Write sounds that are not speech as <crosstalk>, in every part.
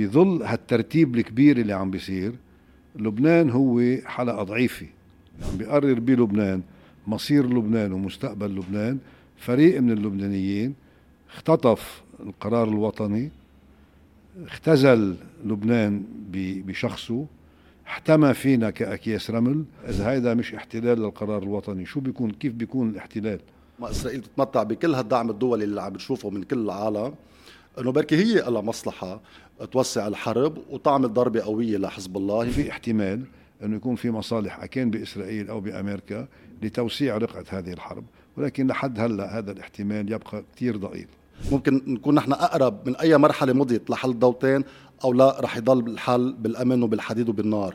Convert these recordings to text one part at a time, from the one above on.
بظل هالترتيب الكبير اللي عم بيصير لبنان هو حلقة ضعيفة. عم بيقرر بلبنان مصير لبنان ومستقبل لبنان. فريق من اللبنانيين اختطف القرار الوطني اختزل لبنان بشخصه احتمى فينا كأكياس رمل. إذا هيدا مش احتلال للقرار الوطني شو بيكون؟ كيف بيكون الاحتلال؟ ما إسرائيل تتمتع بكل هالدعم الدولي اللي عم بتشوفه من كل العالم. إنه بركي هي لها مصلحة توسع الحرب وتعمل ضربه قوية لحزب الله. في احتمال إنه يكون في مصالح اكان بإسرائيل أو بأمريكا لتوسيع رقعة هذه الحرب ولكن لحد هلأ هذا الاحتمال يبقى كثير ضئيل. ممكن نكون نحن أقرب من أي مرحلة مضيت لحل الدولتين أو لا رح يضل الحل بالأمن وبالحديد وبالنار.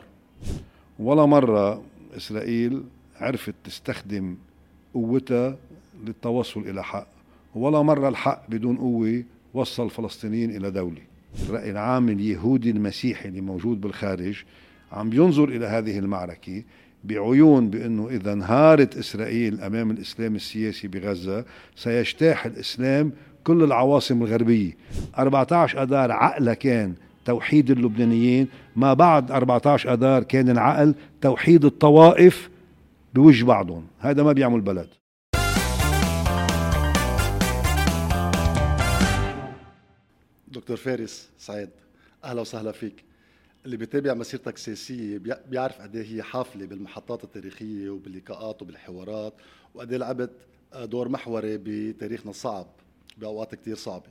ولا مرة إسرائيل عرفت تستخدم قوتها للتوصل إلى حق ولا مرة الحق بدون قوة وصل الفلسطينيين إلى دولة. الرأي العام اليهودي المسيحي اللي موجود بالخارج عم ينظر إلى هذه المعركة بعيون بأنه إذا انهارت إسرائيل أمام الإسلام السياسي بغزة سيجتاح الإسلام كل العواصم الغربية. 14 آذار عقله كان توحيد اللبنانيين ما بعد 14 آذار كان العقل توحيد الطوائف بوجه بعضهم. هذا ما بيعمل بلد. دكتور فارس سعيد أهلا وسهلا فيك. اللي بيتابع مسيرتك السياسية بيعرف قد إيه هي حافلة بالمحطات التاريخية وباللقاءات وبالحوارات وقد إيه لعبت دور محوري بتاريخنا الصعب بأوقات كتير صعبة.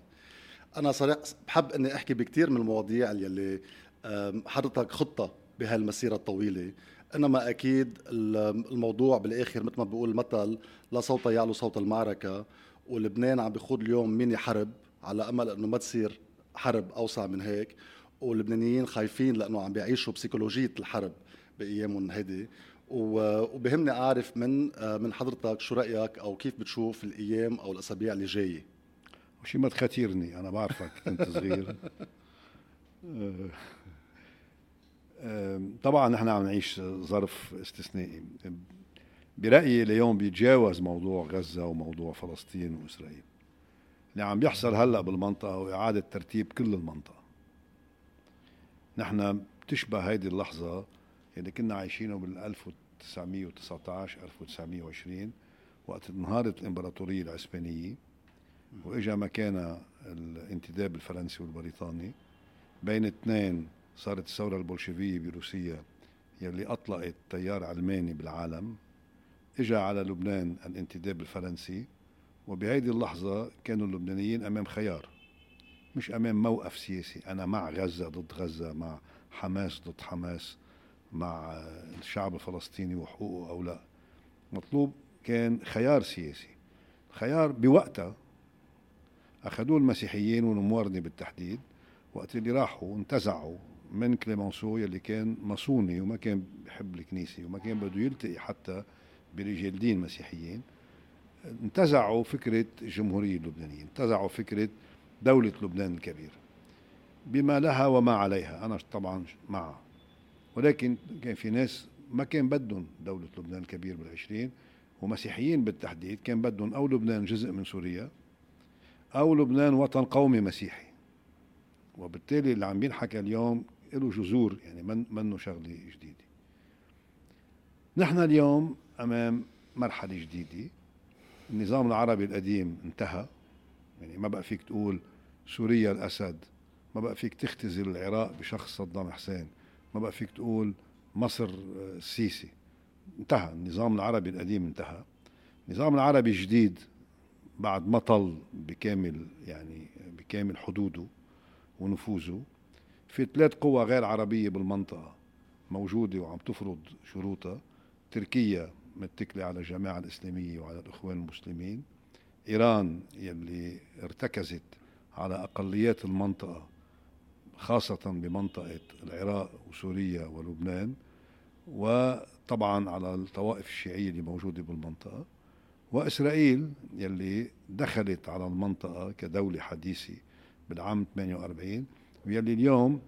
أنا صريح بحب إني أحكي بكتير من المواضيع اللي حضرتك خطة بهالمسيرة الطويلة. إنما أكيد الموضوع بالآخر مثل ما بقول المثل لا صوت يعلو صوت المعركة ولبنان عم بيخوض اليوم ميني حرب على أمل إنه ما تصير حرب أوسع من هيك واللبنانيين خايفين لأنه عم بيعيشوا بسيكولوجية الحرب بأيامهم هيدي. وبهمني أعرف من من حضرتك شو رأيك أو كيف بتشوف الأيام أو الأسابيع اللي جاية؟ شيء ما تختيرني أنا بعرفك كنت صغير. طبعا نحن عم نعيش ظرف استثنائي. برأيي اليوم بيتجاوز موضوع غزة وموضوع فلسطين وإسرائيل. اللي عم بيحصل هلأ بالمنطقة هو إعادة ترتيب كل المنطقة. نحن بتشبه هيدي اللحظة اللي كنا عايشينه بال 1919 1920 وقت انهارت الإمبراطورية العثمانية وإجا مكانها الانتداب الفرنسي والبريطاني. بين اثنين صارت الثورة البولشيفية بروسيا يلي أطلقت تيار علماني بالعالم. إجا على لبنان الانتداب الفرنسي. وبهيدي اللحظة كانوا اللبنانيين أمام خيار مش أمام موقف سياسي. أنا مع غزة ضد غزة مع حماس ضد حماس مع الشعب الفلسطيني وحقوقه أو لا. مطلوب كان خيار سياسي خيار بوقتها أخذوه المسيحيين والموارنة بالتحديد وقت اللي راحوا انتزعوا من كليمنسو يلي كان ماسوني وما كان بحب الكنيسة وما كان بده يلتقي حتى برجال دين مسيحيين. انتزعوا فكرة الجمهوريه اللبنانيه انتزعوا فكرة دولة لبنان الكبير بما لها وما عليها. أنا طبعا معها ولكن كان في ناس ما كان بدهم دولة لبنان الكبير بالعشرين ومسيحيين بالتحديد كان بدهم أو لبنان جزء من سوريا أو لبنان وطن قومي مسيحي. وبالتالي اللي عم بينحكى اليوم له جذور يعني من منه شغلة جديدة. نحن اليوم أمام مرحلة جديدة. النظام العربي القديم انتهى. يعني ما بقى فيك تقول سوريا الأسد ما بقى فيك تختزل العراق بشخص صدام حسين ما بقى فيك تقول مصر آه، السيسي. انتهى النظام العربي القديم انتهى. النظام العربي الجديد بعد ما طل بكامل يعني بكامل حدوده ونفوذه في ثلاث قوى غير عربية بالمنطقة موجودة وعم تفرض شروطها تركيا متكلة على الجماعة الإسلامية وعلى الإخوان المسلمين. إيران يلي ارتكزت على أقليات المنطقة خاصة بمنطقة العراق وسوريا ولبنان وطبعا على الطوائف الشيعية اللي موجودة بالمنطقة. وإسرائيل يلي دخلت على المنطقة كدولة حديثة بالعام 48 ويلي اليوم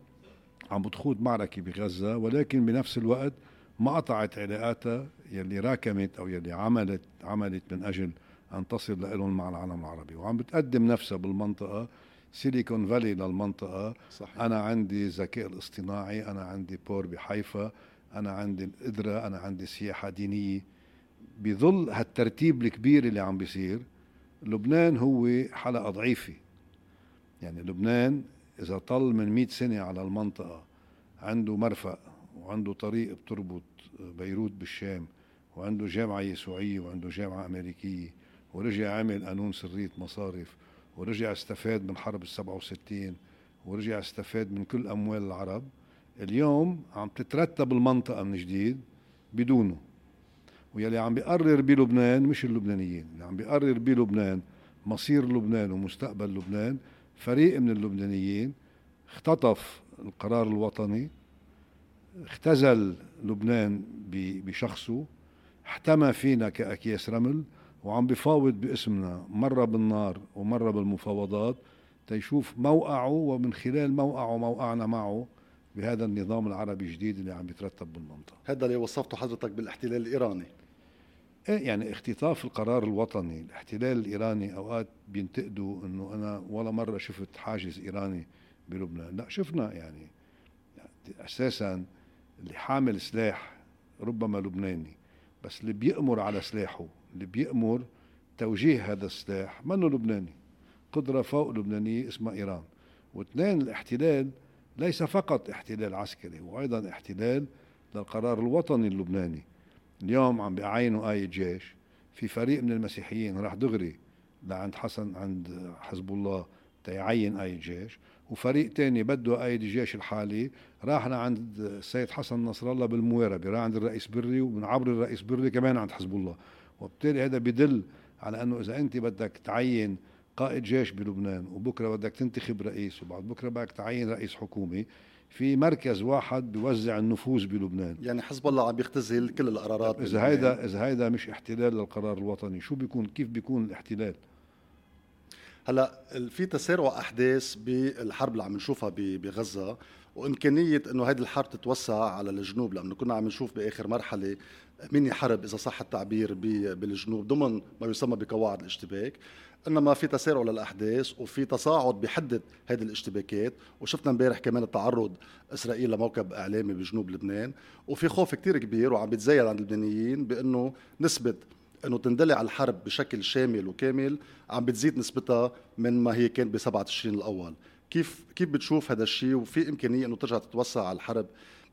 عم بتخوض معركة بغزة ولكن بنفس الوقت ما قطعت علاقاتها يلي راكمت أو يلي عملت عملت من أجل أن تصل لهم مع العالم العربي. وعم بتقدم نفسها بالمنطقة سيليكون فالي للمنطقة. صحيح. أنا عندي الذكاء الاصطناعي أنا عندي بور بحيفا أنا عندي القدره أنا عندي سياحة دينية. بظل هالترتيب الكبير اللي عم بيصير لبنان هو حلقة ضعيفة. يعني لبنان إذا طل من 100 سنة على المنطقة عنده مرفق وعنده طريق بتربط بيروت بالشام وعنده جامعة يسوعية وعنده جامعة أمريكية ورجع عمل قانون سرية مصارف ورجع استفاد من حرب ال 67 ورجع استفاد من كل أموال العرب. اليوم عم تترتب المنطقة من جديد بدونه. ويلي عم بيقرر بلبنان مش اللبنانيين اللي عم بيقرر بلبنان مصير لبنان ومستقبل لبنان. فريق من اللبنانيين اختطف القرار الوطني اختزل لبنان بشخصه. احتمى فينا كأكياس رمل وعم بفاوض باسمنا مرة بالنار ومرة بالمفاوضات تيشوف موقعه ومن خلال موقعه موقعنا معه بهذا النظام العربي الجديد اللي عم يترتب بالمنطقة. هذا اللي وصفته حضرتك بالاحتلال الإيراني. إيه يعني اختطاف القرار الوطني الاحتلال الإيراني أوقات بينتقدوا أنه أنا ولا مرة شفت حاجز إيراني بلبنان. لا شفنا يعني, يعني أساسا اللي حامل سلاح ربما لبناني. بس اللي بيأمر على سلاحه اللي بيأمر توجيه هذا السلاح منه لبناني قدرة فوق لبنانية اسمها إيران. واثنين الاحتلال ليس فقط احتلال عسكري وأيضا احتلال للقرار الوطني اللبناني. اليوم عم بيعينوا آية جيش في فريق من المسيحيين راح دغري لعند حسن عند حزب الله تيعين آية جيش وفريق تاني بده آية الجيش الحالي راح لعند السيد حسن نصر الله بالمواربة راح عند الرئيس بري ومن عبر الرئيس بري كمان عند حزب الله. وبالتالي هذا بدل على إنه إذا أنت بدك تعين قائد جيش بلبنان وبكرة بدك تنتخب رئيس وبعد بكرة بدك تعين رئيس حكومه في مركز واحد بيوزع النفوذ بلبنان. يعني حزب الله عم يختزل كل القرارات إذا هيدا إذا هيدا مش احتلال للقرار الوطني شو بيكون؟ كيف بيكون الاحتلال؟ هلا في تسارع احداث بالحرب اللي عم نشوفها بغزة وإمكانية إنه هذه الحرب تتوسع على الجنوب لأنه كنا عم نشوف بآخر مرحلة ميني حرب إذا صح التعبير بالجنوب ضمن ما يسمى بقواعد الاشتباك. إنما في تسارع للأحداث وفي تصاعد بحدد هذه الاشتباكات وشفنا امبارح كمان التعرض إسرائيل لموكب إعلامي بجنوب لبنان. وفي خوف كتير كبير وعم بيتزايد عند اللبنانيين بإنه نسبة إنه تندلع الحرب بشكل شامل وكامل عم بتزيد نسبتها من ما هي كانت ب 7 تشرين الأول. كيف كيف بتشوف هذا الشيء؟ وفي إمكانية إنه ترجع تتوسع الحرب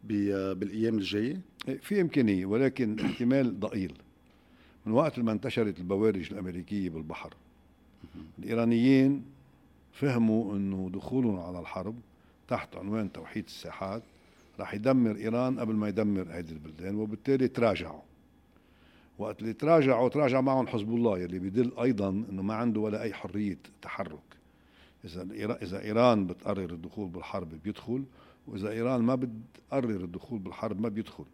بالأيام الجاية؟ في إمكانية ولكن احتمال ضئيل. من وقت ما انتشرت البوارج الأمريكية بالبحر الإيرانيين فهموا إنه دخولهم على الحرب تحت عنوان توحيد الساحات راح يدمر إيران قبل ما يدمر هذه البلدان وبالتالي تراجعوا. وقت اللي تراجعوا تراجع معهم حزب الله يلي بيدل أيضا إنه ما عنده ولا أي حرية تحرك. إذا إذا إيران بتقرر الدخول بالحرب بيدخل وإذا إيران ما بتقرر الدخول بالحرب ما بيدخل.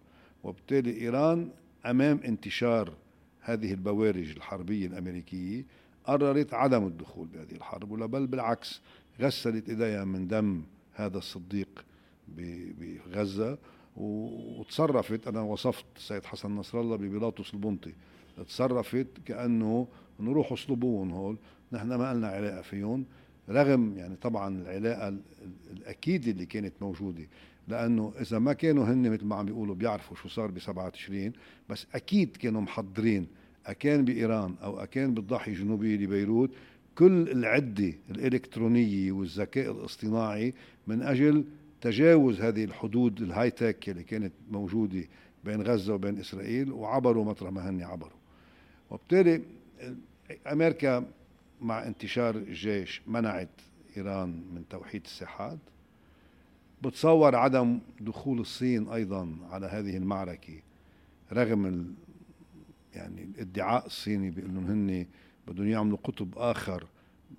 وبالتالي إيران أمام انتشار هذه البوارج الحربية الأمريكية قررت عدم الدخول بهذه الحرب ولا بل بالعكس غسلت إيديها من دم هذا الصديق بغزة. وتصرفت أنا وصفت السيد حسن نصر الله ببيلاطس البنطي تصرفت كأنه نروحوا اصلبوهم هول نحن ما لنا علاقة فيهم. رغم يعني طبعا العلاقة الأكيدة اللي كانت موجودة لأنه إذا ما كانوا هن مثل ما عم بيقولوا بيعرفوا شو صار ب 7 تشرين بس أكيد كانوا محضرين. اكان بإيران أو اكان بالضاحيه الجنوبيه لبيروت كل العدة الإلكترونية والذكاء الاصطناعي من أجل تجاوز هذه الحدود الهاي تك اللي كانت موجودة بين غزة وبين إسرائيل وعبروا مطرح ما هن عبروا. وبالتالي أمريكا مع انتشار الجيش منعت إيران من توحيد الساحات بتصور عدم دخول الصين أيضا على هذه المعركة رغم ال يعني الادعاء الصيني بأنهم هن بدهم يعملوا قطب آخر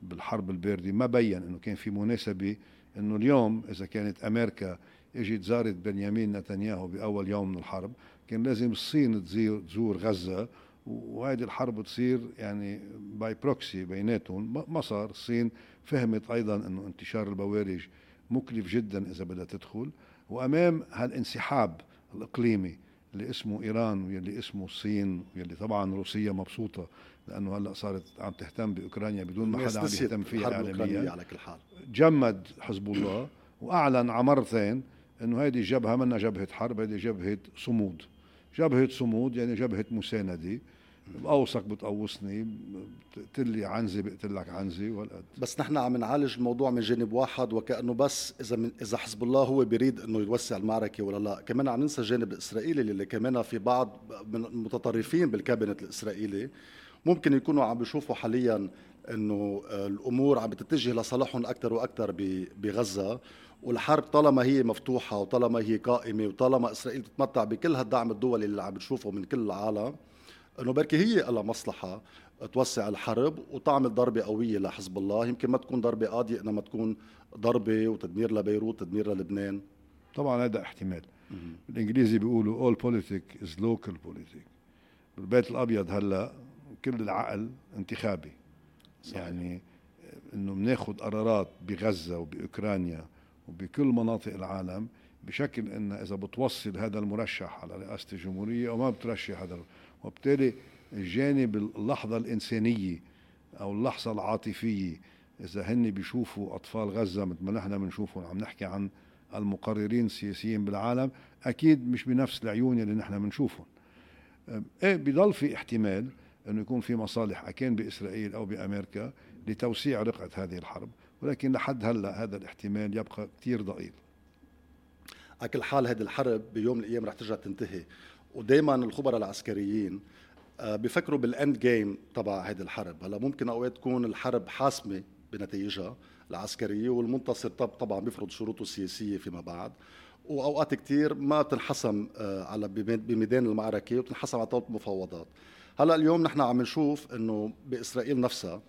بالحرب الباردة ما بين إنه كان في مناسبة إنه اليوم إذا كانت أمريكا إجت زارت بنيامين نتنياهو بأول يوم من الحرب كان لازم الصين تزور غزة وهذه الحرب تصير يعني by proxy بيناتهم. ما صار الصين فهمت أيضا إنه انتشار البوارج مكلف جدا إذا بدها تدخل وأمام هالانسحاب الإقليمي اللي اسمه إيران واللي اسمه الصين واللي طبعا روسيا مبسوطة لأنه هلأ صارت عم تهتم بأوكرانيا بدون ما حدا عم يهتم فيها اعلاميا على كل حال. جمد حزب الله وأعلن على مرتين إنه هذه الجبهه منا جبهة حرب هذه جبهة صمود. جبهة صمود يعني جبهة مساندة. بقوصك بتقوصني بتقتلي عنزي بقتل لك عنزي والقد بس نحن عم نعالج الموضوع من جانب واحد وكأنه بس إذا من إذا حزب الله هو بيريد إنه يوسع المعركة ولا لا. كمان عم ننسى الجانب الإسرائيلي اللي كمان في بعض من المتطرفين بالكابينت الإسرائيلي ممكن يكونوا عم بيشوفوا حاليا إنه الأمور عم بتتجه لصالحهم أكثر وأكثر بغزة. والحرب طالما هي مفتوحة وطالما هي قائمة وطالما إسرائيل تتمتع بكل هالدعم الدولي اللي عم بتشوفه من كل العالم إنه بركي هي لها مصلحة توسع الحرب وتعمل ضربة قوية لحزب الله. يمكن ما تكون ضربة قاضية إنما تكون ضربة وتدمير لبيروت تدمير للبنان. طبعا هذا احتمال. بالانجليزي بيقولوا all politics is local politics. بالبيت الأبيض هلا كل العقل انتخابي. صحيح. يعني إنه بناخذ قرارات بغزة وبأوكرانيا وبكل مناطق العالم بشكل إن إذا بتوصل هذا المرشح على رئاسة الجمهورية أو ما بترشح هذا وبالتالي الجانب اللحظة الإنسانية أو اللحظة العاطفية إذا هن بيشوفوا أطفال غزة مثل ما نحن بنشوفهم عم نحكي عن المقررين السياسيين بالعالم أكيد مش بنفس العيون اللي نحن بنشوفهم. إيه بضل في احتمال إنه يكون في مصالح اكان بإسرائيل أو بأمريكا لتوسيع رقعة هذه الحرب ولكن لحد هلأ هذا الاحتمال يبقى كثير ضئيل. على كل حال هذه الحرب بيوم من الأيام رح ترجع تنتهي. ودائما الخبراء العسكريين آه، بيفكروا بالاند جيم تبع هذه الحرب. هلا ممكن أوقات تكون الحرب حاسمة بنتائجها العسكرية والمنتصر طبعا بيفرض شروطه السياسية فيما بعد. وأوقات كثير ما تنحسم آه، على بميدان المعركة وتنحسم على طاوله المفاوضات هلا اليوم نحن عم نشوف إنه بإسرائيل نفسها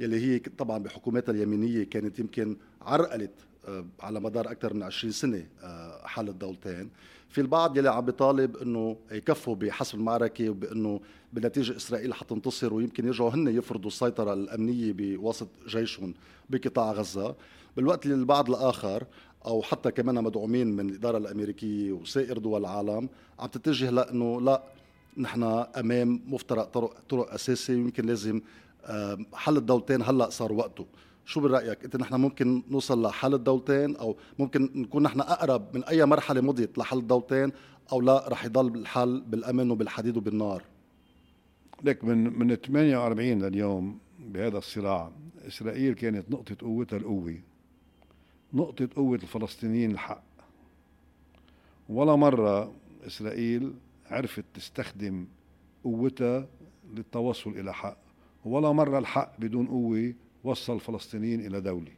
يلي هي طبعا بحكوماتها اليمينية كانت يمكن عرقلت على مدار أكثر من 20 سنة آه، حل الدولتين. في البعض يلي عم بيطالب إنه يكفوا بحسب المعركة وبإنه بالنتيجه إسرائيل حتنتصر ويمكن يرجعوا هن يفرضوا السيطرة الأمنية بوسط جيشهم بقطاع غزة. بالوقت اللي البعض الآخر أو حتى كمان مدعومين من الإدارة الأمريكية وسائر دول العالم عم تتجه لإنه لا نحن أمام مفترق طرق طرق اساسي ويمكن لازم حل الدولتين هلأ صار وقته. شو برأيك؟ إنت نحن ممكن نوصل لحل الدولتين أو ممكن نكون نحن أقرب من أي مرحلة مضيت لحل الدولتين أو لا رح يضل الحل بالأمن وبالحديد وبالنار؟ لك من من 48 لليوم بهذا الصراع إسرائيل كانت نقطة قوتها القوة نقطة قوة الفلسطينيين الحق. ولا مرة إسرائيل عرفت تستخدم قوتها للتوصل إلى حق ولا مرة الحق بدون قوة وصل الفلسطينيين إلى دولة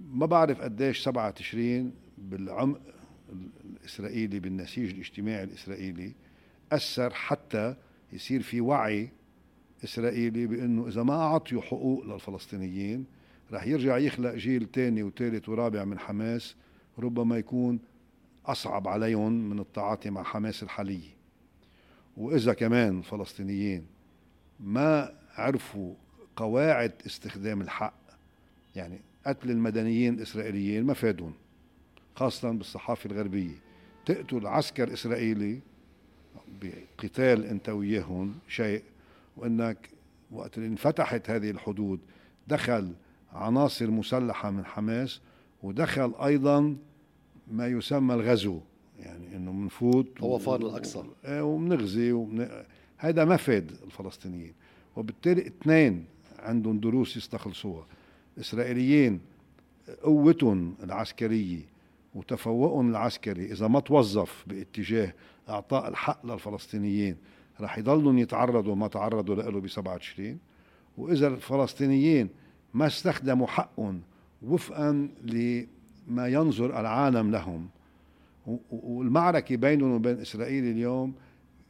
ما بعرف قديش سبعة تشرين بالعمق الإسرائيلي بالنسيج الاجتماعي الإسرائيلي أثر حتى يصير في وعي إسرائيلي بأنه إذا ما أعطيوا حقوق للفلسطينيين رح يرجع يخلق جيل تاني وثالث ورابع من حماس ربما يكون أصعب عليهم من التعاطي مع حماس الحالية. وإذا كمان الفلسطينيين ما عرفوا قواعد استخدام الحق. يعني قتل المدنيين الإسرائيليين ما فادهم خاصة بالصحافة الغربية. تقتل عسكر إسرائيلي بقتال أنت وياهم شيء وأنك وقت اللي انفتحت هذه الحدود دخل عناصر مسلحة من حماس ودخل أيضا ما يسمى الغزو. يعني إنه بنفوت طوفان الأقصى. وبنغزي ومن... هذا ما فاد الفلسطينيين. وبالتالي اثنين عندهم دروس يستخلصوها. الإسرائيليين قوتهم العسكرية وتفوقهم العسكري. إذا ما توظف باتجاه إعطاء الحق للفلسطينيين رح يضلوا يتعرضوا ما تعرضوا له ب 27 وإذا الفلسطينيين ما استخدموا حقهم وفقا لما ينظر العالم لهم والمعركة بينهم وبين إسرائيل اليوم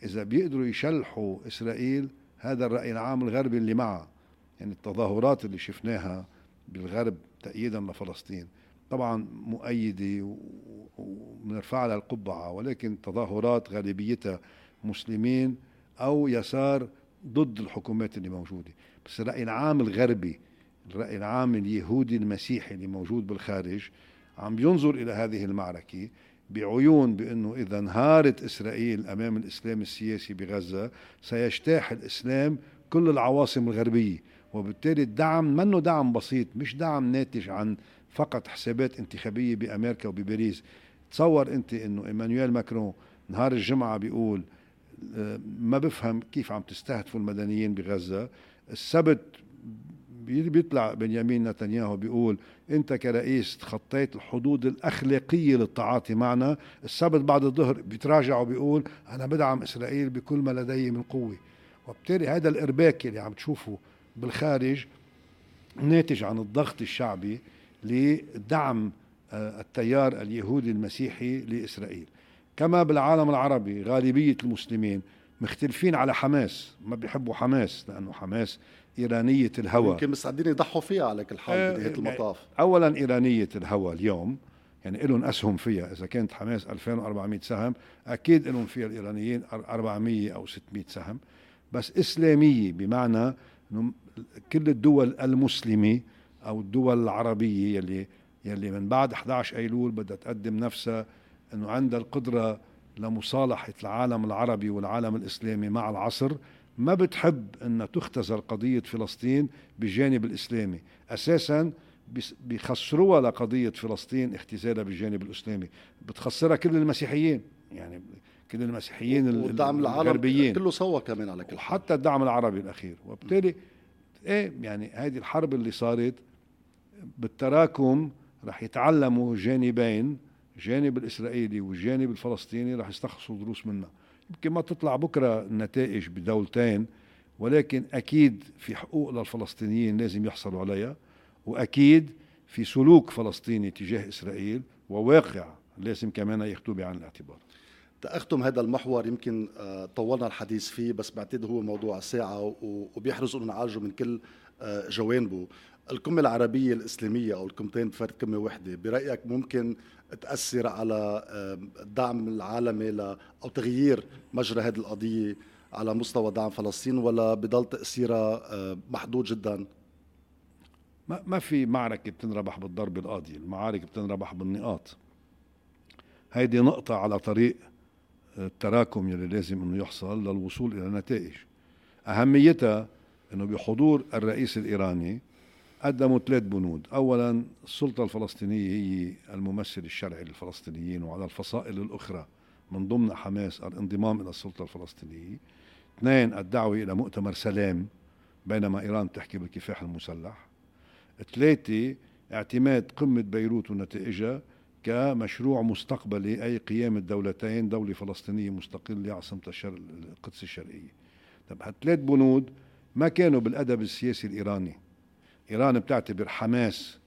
إذا بيقدروا يشلحوا إسرائيل هذا الرأي العام الغربي اللي معه. يعني التظاهرات اللي شفناها بالغرب تأييدا لفلسطين طبعا مؤيدة وبنرفع لها القبعة ولكن تظاهرات غالبيتها مسلمين أو يسار ضد الحكومات اللي موجودة. بس الرأي العام الغربي الرأي العام اليهودي المسيحي اللي موجود بالخارج عم بينظر إلى هذه المعركة بعيون بأنه إذا انهارت إسرائيل أمام الإسلام السياسي بغزة سيجتاح الإسلام كل العواصم الغربية. وبالتالي الدعم منه دعم بسيط مش دعم ناتج عن فقط حسابات انتخابية بأمريكا وبباريس. تصور أنت أنه إيمانويل ماكرون نهار الجمعة بيقول آه، ما بفهم كيف عم تستهدفوا المدنيين بغزة. السبت بيطلع بنيامين نتنياهو بيقول أنت كرئيس تخطيت الحدود الأخلاقية للتعاطي معنا. السبت بعد الظهر بيتراجع وبيقول أنا بدعم إسرائيل بكل ما لدي من قوة. وبالتالي هذا الإرباك اللي عم تشوفه بالخارج ناتج عن الضغط الشعبي لدعم آه، التيار اليهودي المسيحي لإسرائيل. كما بالعالم العربي غالبية المسلمين مختلفين على حماس ما بيحبوا حماس لأنه حماس إيرانية الهوى. يمكن مستعدين يضحوا فيها على كل حال آه بنهاية المطاف. أولا إيرانية الهوى اليوم يعني لهم أسهم فيها. إذا كانت حماس 2400 سهم أكيد لهم فيها الإيرانيين 400 أو 600 سهم. بس إسلامية بمعنى كل الدول المسلمة أو الدول العربية يلي يلي من بعد 11 أيلول بدها تقدم نفسها أنه عندها القدرة لمصالحة العالم العربي والعالم الإسلامي مع العصر ما بتحب أن تختزل قضية فلسطين بالجانب الإسلامي أساسا بيخسروها لقضية فلسطين اختزالها بالجانب الإسلامي بتخسرها كل المسيحيين يعني كل المسيحيين والدعم الغربيين. كله سوا كمان على كل وحتى الدعم العربي الأخير. وبالتالي إيه يعني هذه الحرب اللي صارت بالتراكم رح يتعلموا جانبين الجانب الإسرائيلي والجانب الفلسطيني رح يستخلصوا دروس منها. يمكن ما تطلع بكرة النتائج بدولتين ولكن أكيد في حقوق للفلسطينيين لازم يحصلوا عليها وأكيد في سلوك فلسطيني تجاه إسرائيل وواقع لازم كمان ياخذوه بعين الاعتبار. تأختم هذا المحور يمكن آه، طولنا الحديث فيه بس بعتقد هو موضوع ساعة وبيحرص إنه نعالجه من كل آه، جوانبه القمة العربية الإسلامية أو القمتين بفرد قمة واحدة برأيك ممكن تأثر على الدعم العالمي ل أو تغيير مجرى هذه القضية على مستوى دعم فلسطين ولا بضل تأثيرها محدود جدا؟ ما ما في معركة بتنربح بالضرب القاضي، المعارك بتنربح بالنقاط. هيدي نقطة على طريق التراكم يلي لازم إنه يحصل للوصول إلى نتائج. أهميتها إنه بحضور الرئيس الإيراني قدموا ثلاث بنود. أولا السلطة الفلسطينية هي الممثل الشرعي للفلسطينيين وعلى الفصائل الأخرى من ضمن حماس الانضمام إلى السلطة الفلسطينية. اثنين الدعوة إلى مؤتمر سلام بينما إيران تحكي بالكفاح المسلح. ثلاثة اعتماد قمة بيروت ونتائجها كمشروع مستقبلي أي قيام الدولتين دولة فلسطينية مستقلة عاصمة الشرق القدس الشرقية. طب هالثلاث بنود ما كانوا بالأدب السياسي الإيراني. إيران بتعتبر حماس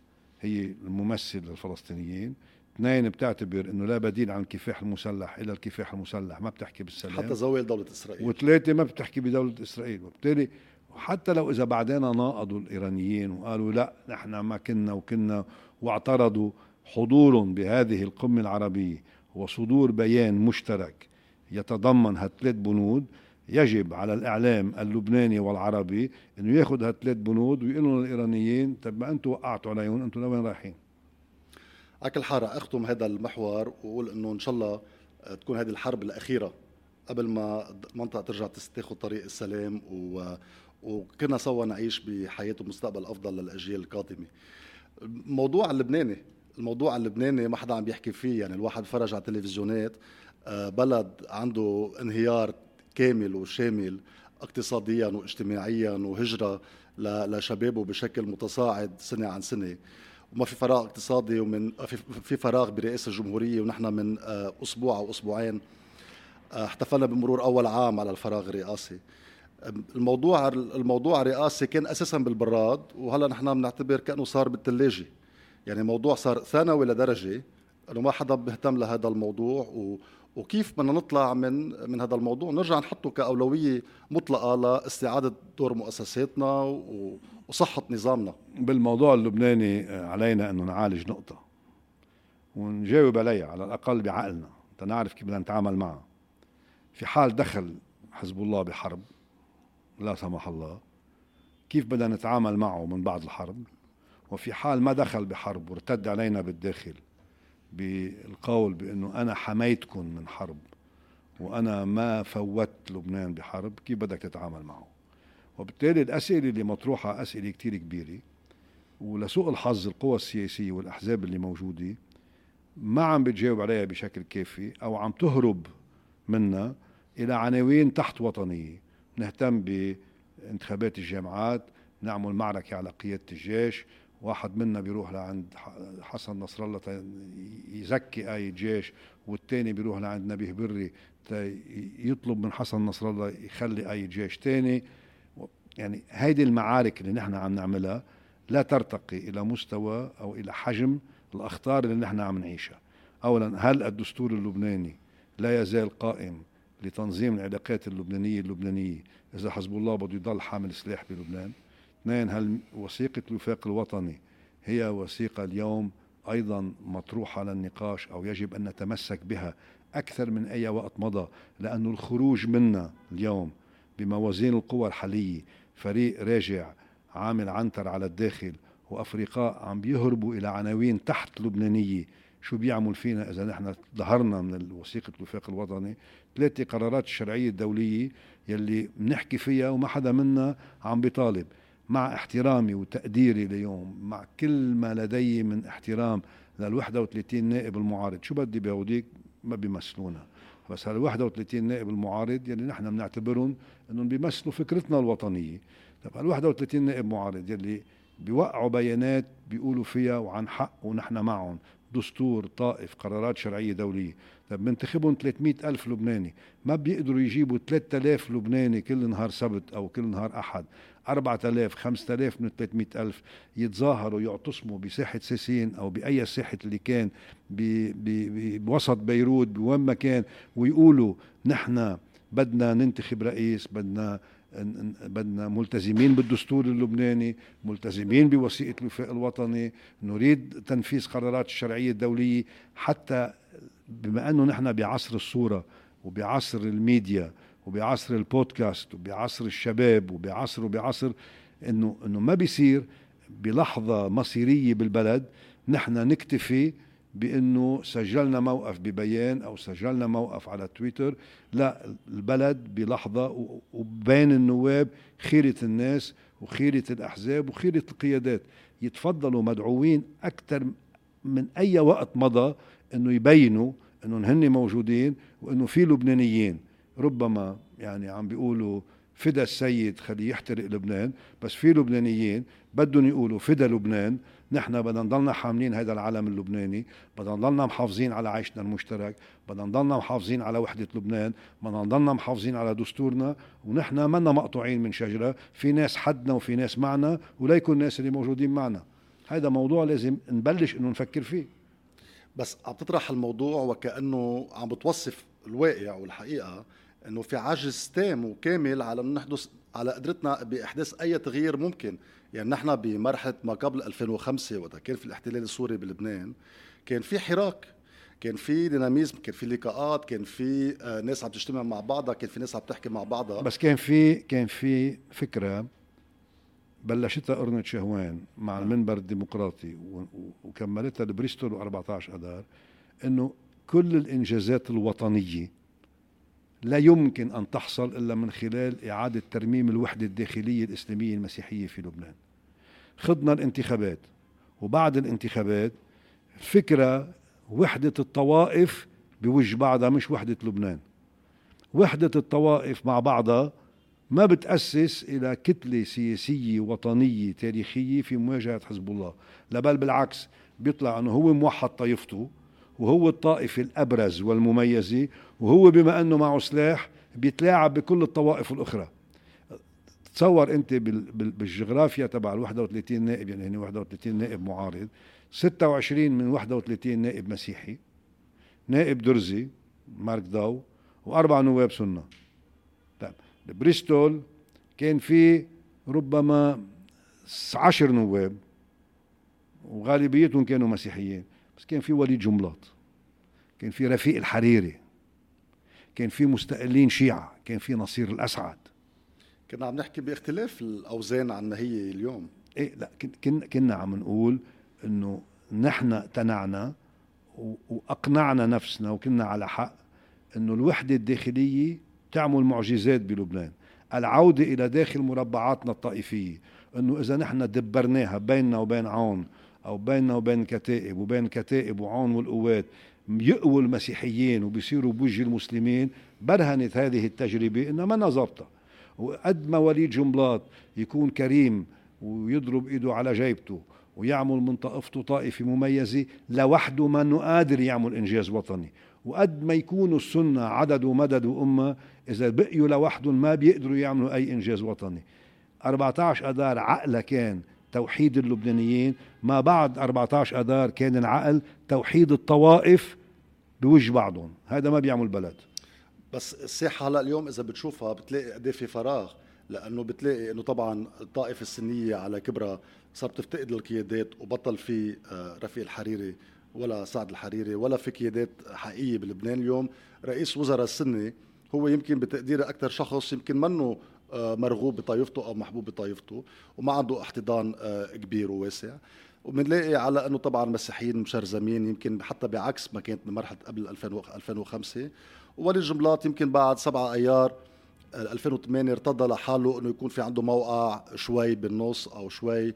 هي الممثل للفلسطينيين. اثنين بتعتبر إنه لا بديل عن الكفاح المسلح إلا الكفاح المسلح ما بتحكي بالسلام. حتى زوال دولة إسرائيل. وثلاثة ما بتحكي بدولة إسرائيل. وبالتالي حتى لو إذا بعدين ناقضوا الإيرانيين وقالوا لا نحن ما كنا وكنا واعترضوا حضورهم بهذه القمة العربية وصدور بيان مشترك يتضمن هالثلاث بنود يجب على الإعلام اللبناني والعربي إنه ياخذ هالثلاث بنود ويقول لهم للايرانيين طيب ما أنتم وقعتوا عليهم أنتم لوين رايحين؟ على كل حال أختم هذا المحور وأقول إنه إن شاء الله تكون هذه الحرب الأخيرة قبل ما المنطقة ترجع تاخذ طريق السلام و وكنا سوا نعيش بحياة ومستقبل أفضل للأجيال القادمة. الموضوع اللبناني الموضوع اللبناني ما حدا عم بيحكي فيه يعني الواحد فرج على التلفزيونات آه، بلد عنده انهيار كامل وشامل اقتصاديا واجتماعيا وهجرة لشبابه بشكل متصاعد سنة عن سنة. وما في فراغ اقتصادي ومن في فراغ برئاسة الجمهورية ونحن من آه، أسبوع أو أسبوعين آه، احتفلنا بمرور أول عام على الفراغ الرئاسي. الموضوع الموضوع الرئاسي كان أساسا بالبراد وهلا نحن بنعتبر كأنه صار بالثلاجه يعني موضوع صار ثانوي لدرجة إنه ما حدا بيهتم لهذا الموضوع و وكيف بدنا نطلع من من هذا الموضوع؟ نرجع نحطه كأولوية مطلقة لاستعادة دور مؤسساتنا وصحة نظامنا. بالموضوع اللبناني آه، علينا أنه نعالج نقطة. ونجاوب عليها على الأقل بعقلنا. تنعرف كيف بدنا نتعامل معها. في حال دخل حزب الله بحرب لا سمح الله كيف بدنا نتعامل معه من بعد الحرب؟ وفي حال ما دخل بحرب وارتد علينا بالداخل بالقول بأنه أنا حميتكم من حرب وأنا ما فوت لبنان بحرب كيف بدك تتعامل معه؟ وبالتالي الأسئلة اللي مطروحة أسئلة كتير كبيرة. ولسوء الحظ القوى السياسية والأحزاب اللي موجودة ما عم بتجاوب عليها بشكل كافي أو عم تهرب منا إلى عناوين تحت وطنية. نهتم بانتخابات الجامعات نعمل معركة على قيادة الجيش واحد منا بيروح لعند حسن نصر الله يزكي آية جيش والتاني بيروح لعند نبيه بري يطلب من حسن نصر الله يخلي آية جيش تاني. يعني هيدي المعارك اللي نحن عم نعملها لا ترتقي إلى مستوى أو إلى حجم الأخطار اللي نحن عم نعيشها. أولا هل الدستور اللبناني لا يزال قائم لتنظيم العلاقات اللبنانية اللبنانية؟ إذا حزب الله بده يضل حامل سلاح بلبنان. اثنين هل وثيقة الوفاق الوطني هي وثيقة اليوم أيضا مطروحة للنقاش أو يجب أن نتمسك بها أكثر من أي وقت مضى؟ لأن الخروج منا اليوم بموازين القوى الحالية فريق راجع عامل عنتر على الداخل وأفريقاء عم بيهربوا إلى عناوين تحت لبنانية. شو بيعمل فينا إذا نحن ظهرنا من وثيقة الوفاق الوطني؟ ثلاثة قرارات الشرعية الدولية يلي بنحكي فيها وما حدا منا عم بيطالب. مع احترامي وتقديري اليوم مع كل ما لدي من احترام لل 31 نائب المعارض. شو بدي بيوديك ما بيمثلونا. بس هال 31 نائب المعارض يلي نحن بنعتبرهم إنهم بيمثلوا فكرتنا الوطنية. طب هال 31 نائب معارض يلي بيوقعوا بيانات بيقولوا فيها وعن حق ونحن معهم. دستور طائف قرارات شرعية دولية. طب منتخبهم 300 ألف لبناني. ما بيقدروا يجيبوا 3000 لبناني كل نهار سبت أو كل نهار أحد. 4000 5000 من 300 ألف يتظاهروا يعتصموا بساحة سيسين أو بأي ساحة اللي كان بوسط بيروت بوين ما كان ويقولوا نحن بدنا ننتخب رئيس بدنا بدنا ملتزمين بالدستور اللبناني ملتزمين بوثيقة الوفاق الوطني نريد تنفيذ قرارات الشرعية الدولية حتى بما أنه نحن بعصر الصورة وبعصر الميديا وبعصر البودكاست وبعصر الشباب وبعصر وبعصر انه إنه ما بيصير بلحظة مصيرية بالبلد نحن نكتفي بإنه سجلنا موقف ببيان أو سجلنا موقف على تويتر. لا البلد بلحظة وبين النواب خيرة الناس وخيرة الأحزاب وخيرة القيادات. يتفضلوا مدعوين أكثر من أي وقت مضى إنه يبينوا إنهم هن موجودين وإنه في لبنانيين. ربما يعني عم بيقولوا فدا السيد خليه يحترق لبنان بس في لبنانيين بدهم يقولوا فدا لبنان نحن بدنا نضلنا حاملين هذا العلم اللبناني بدنا نضلنا محافظين على عيشنا المشترك بدنا نضلنا محافظين على وحدة لبنان بدنا نضلنا محافظين على دستورنا ونحن منا مقطوعين من شجرة في ناس حدنا وفي ناس معنا وليكن الناس اللي موجودين معنا. هذا موضوع لازم نبلش إنه نفكر فيه. بس عم تطرح الموضوع وكأنه عم بتوصف الواقع والحقيقة إنه في عجز تام وكامل على إنه نحدث على قدرتنا بإحداث أي تغيير ممكن يعني نحن بمرحلة ما قبل 2005 وقت كان في الاحتلال السوري بلبنان كان في حراك كان في ديناميزم كان في لقاءات كان في آه، ناس عم تجتمع مع بعضها كان في ناس عم تحكي مع بعضها بس كان في كان في فكرة بلشتها أرنت شهوان مع نعم. المنبر الديمقراطي وكملتها لبريستول و14 أذار إنه كل الإنجازات الوطنية لا يمكن أن تحصل إلا من خلال إعادة ترميم الوحدة الداخلية الإسلامية المسيحية في لبنان. خضنا الانتخابات وبعد الانتخابات فكرة وحدة الطوائف بوجه بعضها مش وحدة لبنان. وحدة الطوائف مع بعضها ما بتأسس إلى كتلة سياسية وطنية تاريخية في مواجهة حزب الله. لا بل بالعكس بيطلع أنه هو موحد طائفته وهو الطائفة الأبرز والمميزة وهو بما أنه معه سلاح بيتلاعب بكل الطوائف الأخرى. تصور أنت بالجغرافيا تبع ال 31 نائب يعني هن 31 نائب معارض 26 من 31 نائب مسيحي نائب درزي مارك داو وأربع نواب سنة. طيب بريستول كان في ربما عشر نواب وغالبيتهم كانوا مسيحيين بس كان في وليد جملاط كان في رفيق الحريري. كان في مستقلين شيعة كان في نصير الأسعد. كنا عم نحكي باختلاف الأوزان عن ما هي اليوم. إيه لا كنا كنا عم نقول إنه نحن تنعنا وأقنعنا نفسنا وكنا على حق إنه الوحدة الداخلية تعمل معجزات بلبنان. العودة إلى داخل مربعاتنا الطائفية إنه إذا نحن دبرناها بيننا وبين عون أو بيننا وبين الكتائب وبين الكتائب وعون والقوات يقووا المسيحيين وبيصيروا بوجه المسلمين برهنت هذه التجربة إنها ما ظابطه وقد ما وليد جنبلاط يكون كريم ويضرب إيده على جيبته ويعمل من طائفته طائفة مميزة لوحده ما قادر يعمل إنجاز وطني. وقد ما يكونوا السنة عدد ومدد وأمة إذا بقيوا لوحدهم ما بيقدروا يعملوا أي إنجاز وطني. 14 أدار عقله كان توحيد اللبنانيين. ما بعد 14 أدار كان العقل توحيد الطوائف بوجه بعضهم. هذا ما بيعمل بلد بس الساحة هلا اليوم إذا بتشوفها بتلاقي قد إيه في فراغ لأنه بتلاقي إنه طبعا الطائفة السنية على كبرها صارت تفتقد القيادات وبطل في آه، رفيق الحريري ولا سعد الحريري ولا في قيادات حقيقية بلبنان اليوم. رئيس وزراء السني هو يمكن بتقديري أكثر شخص يمكن منه مرغوب بطائفته أو محبوب بطائفته وما عنده احتضان آه، كبير وواسع. وبنلاقي على أنه طبعا مسيحيين مشرزمين يمكن حتى بعكس ما كانت بمرحله قبل 2005 ولي جملات يمكن بعد 7 أيار 2008 ارتضى لحاله أنه يكون في عنده موقع شوي بالنص أو شوي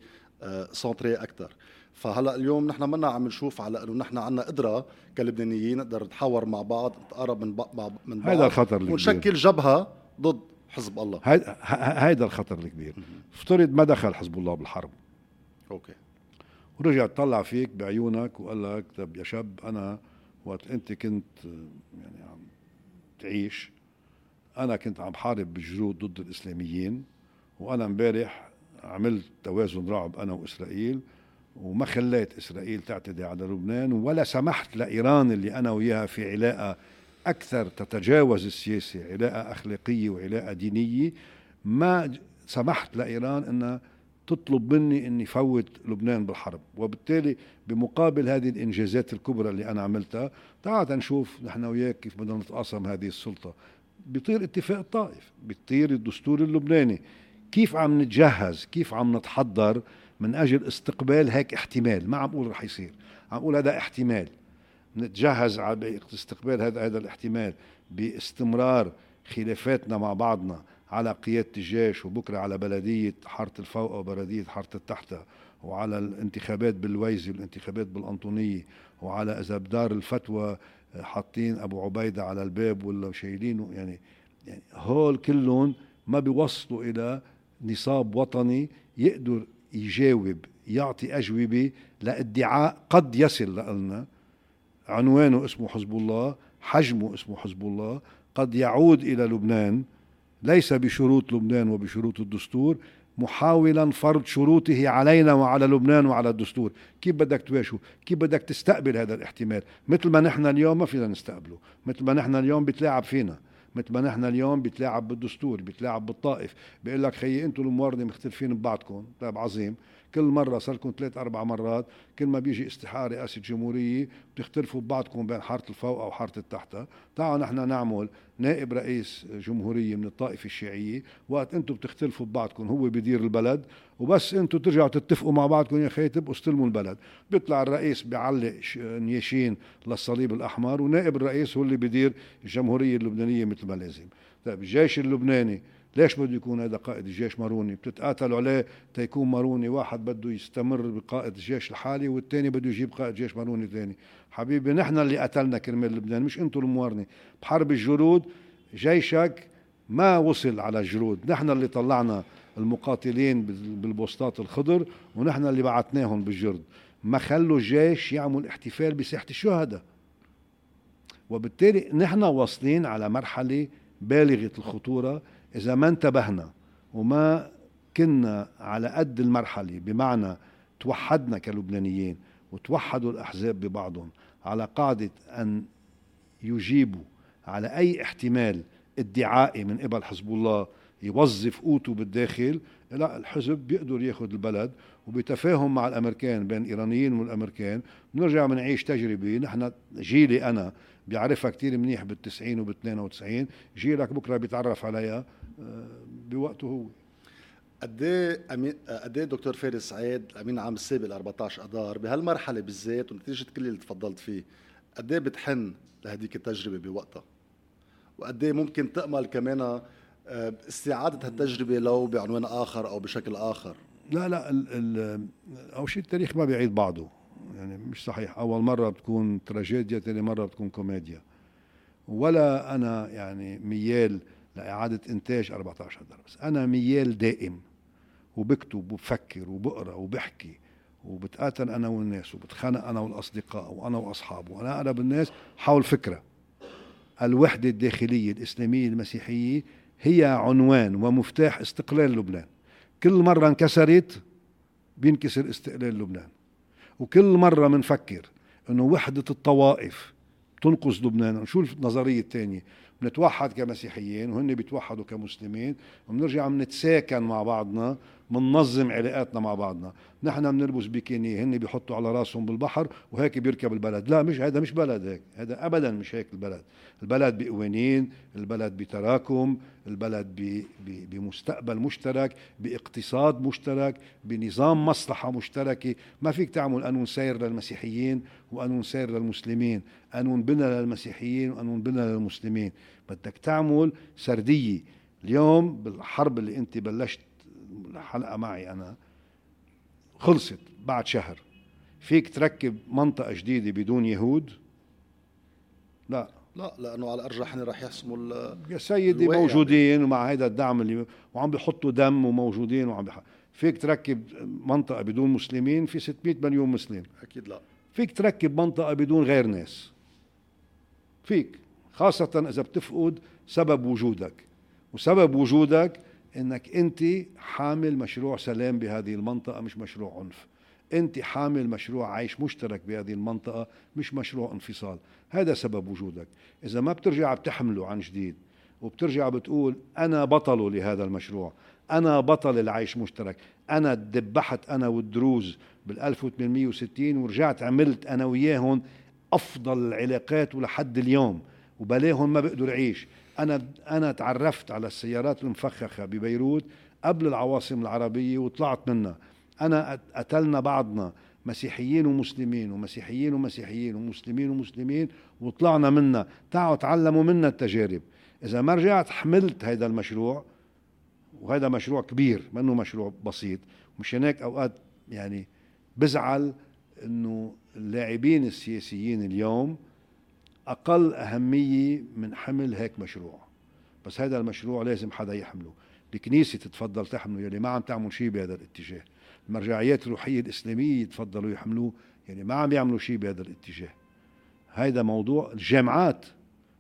centré أكثر فهلأ اليوم نحن منا عم نشوف على أنه نحن عندنا قدرة كلبنانيين نقدر نتحاور مع بعض نتقرب من بعض من بعض هذا الخطر ونشكل جبهة ضد حزب الله. هيدا الخطر الكبير. افترض ما دخل حزب الله بالحرب. okay. ورجع طلع فيك بعيونك وقال لك طب يا شاب أنا وقت أنت كنت يعني عم تعيش أنا كنت عم حارب بجرود ضد الإسلاميين وأنا امبارح عملت توازن رعب أنا وإسرائيل وما خليت إسرائيل تعتدي على لبنان ولا سمحت لإيران اللي أنا وياها في علاقة أكثر تتجاوز السياسة علاقة أخلاقية وعلاقة دينية ما سمحت لإيران انها تطلب مني اني فوت لبنان بالحرب. وبالتالي بمقابل هذه الإنجازات الكبرى اللي أنا عملتها تعال نشوف نحن وياك كيف بدنا نتقاسم هذه السلطة. بيطير اتفاق الطائف بيطير الدستور اللبناني. كيف عم نتجهز؟ كيف عم نتحضر من أجل استقبال هيك احتمال؟ ما عم أقول رح يصير. عم أقول هذا احتمال. نتجهز على استقبال هذا هذا الاحتمال باستمرار خلافاتنا مع بعضنا على قيادة الجيش وبكرة على بلدية حارة الفوق وبلدية حارة التحتة وعلى الانتخابات بالويزي والانتخابات بالأنطونية وعلى إذا بدار الفتوى حاطين أبو عبيدة على الباب ولا شايلينه. يعني يعني هول كلهم ما بيوصلوا إلى نصاب وطني يقدر يجاوب يعطي أجوبة لإدعاء قد يصل لنا عنوانه اسمه حزب الله حجمه اسمه حزب الله قد يعود إلى لبنان ليس بشروط لبنان وبشروط الدستور محاولا فرض شروطه علينا وعلى لبنان وعلى الدستور. كيف بدك تواجهه كيف بدك تستقبل هذا الاحتمال؟ مثل ما نحن اليوم ما فينا نستقبله. مثل ما نحن اليوم بتلاعب فينا. مثل ما نحن اليوم بيتلاعب بالدستور بيتلاعب بالطائف. بيقول لك خيي أنتم المواردة مختلفين ببعضكم. طيب عظيم. كل مرة صار لكم ثلاث أربع مرات كل ما بيجي استحقاق رئاسة جمهورية بتختلفوا ببعضكم بين حارة الفوق أو حارة التحتة. تعالوا نحن نعمل نائب رئيس جمهورية من الطائفة الشيعية. وقت أنتم بتختلفوا ببعضكم هو بيدير البلد وبس أنتم ترجعوا تتفقوا مع بعضكم يا خي تبقوا استلموا البلد. بيطلع الرئيس بيعلق نياشين للصليب الأحمر ونائب الرئيس هو اللي بيدير الجمهورية اللبنانية مثل ما لازم. طيب الجيش اللبناني ليش بده يكون هذا قائد الجيش ماروني؟ بتتقاتلوا عليه تيكون ماروني واحد بده يستمر بقائد الجيش الحالي والثاني بده يجيب قائد جيش ماروني ثاني حبيبي نحن اللي قتلنا كرمال لبنان مش أنتم الموارنة. بحرب الجرود جيشك ما وصل على الجرود. نحن اللي طلعنا المقاتلين بالبوسطات الخضر ونحن اللي بعتناهم بالجرد. ما خلوا الجيش يعمل احتفال بساحة الشهداء. وبالتالي نحن واصلين على مرحلة بالغة الخطورة إذا ما انتبهنا وما كنا على قد المرحلة بمعنى توحدنا كلبنانيين وتوحدوا الأحزاب ببعضهم على قاعدة أن يجيبوا على أي احتمال ادعائي من قبل حزب الله يوظف قوته بالداخل لا الحزب بيقدر ياخذ البلد وبتفاهم مع الأمريكان بين الإيرانيين والأمريكان. بنرجع بنعيش تجربة نحن جيلي أنا بيعرفها كتير منيح بالتسعين وبال 92 جيلك بكرة بيتعرف عليها. بوقته هو. قد إيه قد إيه دكتور فارس سعيد الامين العام السابق ل 14 اذار بهالمرحلة بالذات ونتيجه كل اللي تفضلت فيه قد إيه بتحن لهديك التجربة بوقتها؟ وقد إيه ممكن تأمل كمان آه، استعادة هالتجربة لو بعنوان آخر أو بشكل آخر؟ لا لا ال ال أول شيء التاريخ ما بيعيد بعضه. يعني مش صحيح. أول مرة بتكون تراجيديا ثاني مرة بتكون كوميديا. ولا أنا يعني ميال لإعادة إنتاج 14 حضر بس أنا ميال دائم وبكتب وبفكر وبقرأ وبحكي وبتقاتل أنا والناس وبتخانق أنا والأصدقاء وأنا وأصحابي وأنا أقرب الناس حول فكرة. الوحدة الداخلية الإسلامية المسيحية هي عنوان ومفتاح استقلال لبنان. كل مرة انكسرت بينكسر استقلال لبنان. وكل مرة بنفكر إنه وحدة الطوائف تنقذ لبنان. شو النظريه الثانية بنتوحد كمسيحيين وهن بيتوحدوا كمسلمين وبنرجع بنتساكن مع بعضنا. بننظم علاقاتنا مع بعضنا. نحن بنلبس بيكيني هن بيحطوا على راسهم بالبحر وهيك بيركب البلد. لا مش هذا مش بلد هيك. هذا ابدا مش هيك البلد. البلد بقوانين البلد بتراكم البلد بمستقبل مشترك باقتصاد مشترك بنظام مصلحة مشتركة. ما فيك تعمل قانون سير للمسيحيين وقانون سير للمسلمين. قانون بنى للمسيحيين وقانون بنى للمسلمين. بدك تعمل سردية. اليوم بالحرب اللي أنت بلشت الحلقة معي أنا. خلصت بعد شهر. فيك تركب منطقة جديدة بدون يهود؟ لا. لا لأنه على الأرجح رح يحسموا يا سيدي. موجودين يعني. ومع هذا الدعم اللي وعم بيحطوا دم وموجودين وعم بيح... فيك تركب منطقة بدون مسلمين؟ في 600 مليون مسلم. أكيد لا. فيك تركب منطقة بدون غير ناس. فيك خاصة إذا بتفقد سبب وجودك. وسبب وجودك إنك أنت حامل مشروع سلام بهذه المنطقة مش مشروع عنف. أنت حامل مشروع عيش مشترك بهذه المنطقة مش مشروع انفصال. هذا سبب وجودك. إذا ما بترجع بتحمله عن جديد وبترجع بتقول أنا بطل لهذا المشروع أنا بطل العيش مشترك أنا دبحت أنا والدروز بال 1860 ورجعت عملت أنا وياهم أفضل العلاقات ولحد اليوم وبلاهم ما بقدر يعيش. أنا أنا تعرفت على السيارات المفخخة ببيروت قبل العواصم العربية وطلعت منها. أنا قتلنا بعضنا مسيحيين ومسلمين ومسيحيين ومسيحيين ومسلمين ومسلمين وطلعنا منا تعالوا تعلموا منا التجارب. إذا ما رجعت حملت هذا المشروع وهذا مشروع كبير منه مشروع بسيط. مشان هيك أوقات يعني بزعل إنه اللاعبين السياسيين اليوم أقل أهمية من حمل هيك مشروع. بس هذا المشروع لازم حدا يحمله. الكنيسة تتفضل تحمله يلي ما عم تعمل شيء بهذا الاتجاه المرجعيات الروحية الإسلامية يتفضلوا يحملوه يعني ما عم يعملوا شيء بهذا الاتجاه هذا موضوع الجامعات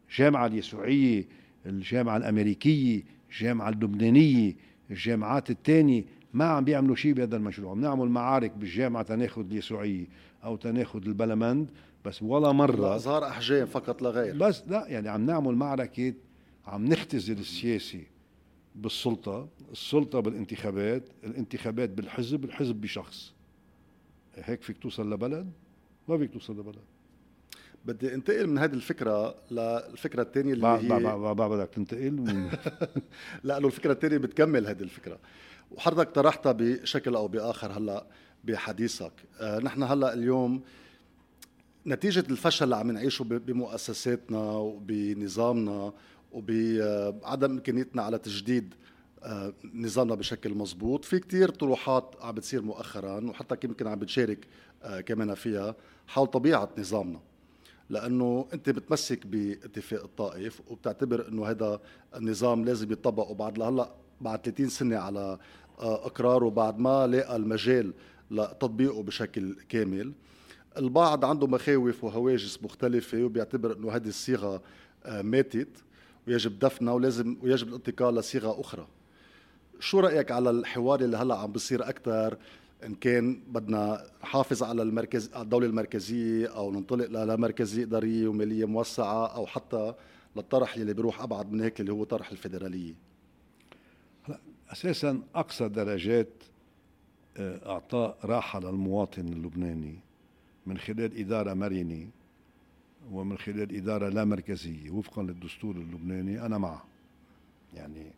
الجامعة اليسوعية الجامعة الأمريكية الجامعة اللبنانية الجامعات الثانية ما عم بيعملوا شيء بهذا المشروع بنعمل معارك بالجامعة تناخذ اليسوعية أو تناخذ البلمند بس ولا مرة. إظهار أحجام فقط لا غير. بس لا يعني عم نعمل معركة عم نختزل السياسي بالسلطة السلطة بالانتخابات الانتخابات بالحزب الحزب بشخص. هيك فيك توصل لبلد؟ ما فيك توصل لبلد. بدي انتقل من هذه الفكرة للفكرة الثانية اللي هي بعد بدك تنتقل؟ <laughs> لا لأنه الفكرة الثانية بتكمل هذه الفكرة. وحضرتك طرحتها بشكل أو بآخر هلأ بحديثك. آه نحن هلأ اليوم نتيجة الفشل اللي عم نعيشه بمؤسساتنا وبنظامنا وبعدم إمكانيتنا على تجديد آه، نظامنا بشكل مزبوط في كتير طروحات عم بتصير مؤخرا وحتى يمكن عم بتشارك آه، كمان فيها حول طبيعة نظامنا. لأنه أنت بتمسك باتفاق الطائف وبتعتبر إنه هذا النظام لازم يطبق وبعد لهلأ بعد 30 سنة على آه، إقراره بعد ما لاقى المجال لتطبيقه بشكل كامل. البعض عنده مخاوف وهواجس مختلفة وبيعتبر إنه هذه الصيغة آه، ماتت ويجب دفنها ولازم ويجب الانتقال لصيغة أخرى. شو رأيك على الحوار اللي هلأ عم بصير أكثر إن كان بدنا نحافظ على المركز الدولة المركزية أو ننطلق لمركزية إدارية ومالية موسعة أو حتى للطرح اللي بيروح أبعد من هيك اللي هو طرح الفيدرالية؟ أساسا أقصى درجات آه، إعطاء راحة للمواطن اللبناني. من خلال إدارة مرنة ومن خلال إدارة لا مركزية وفقا للدستور اللبناني أنا معه. يعني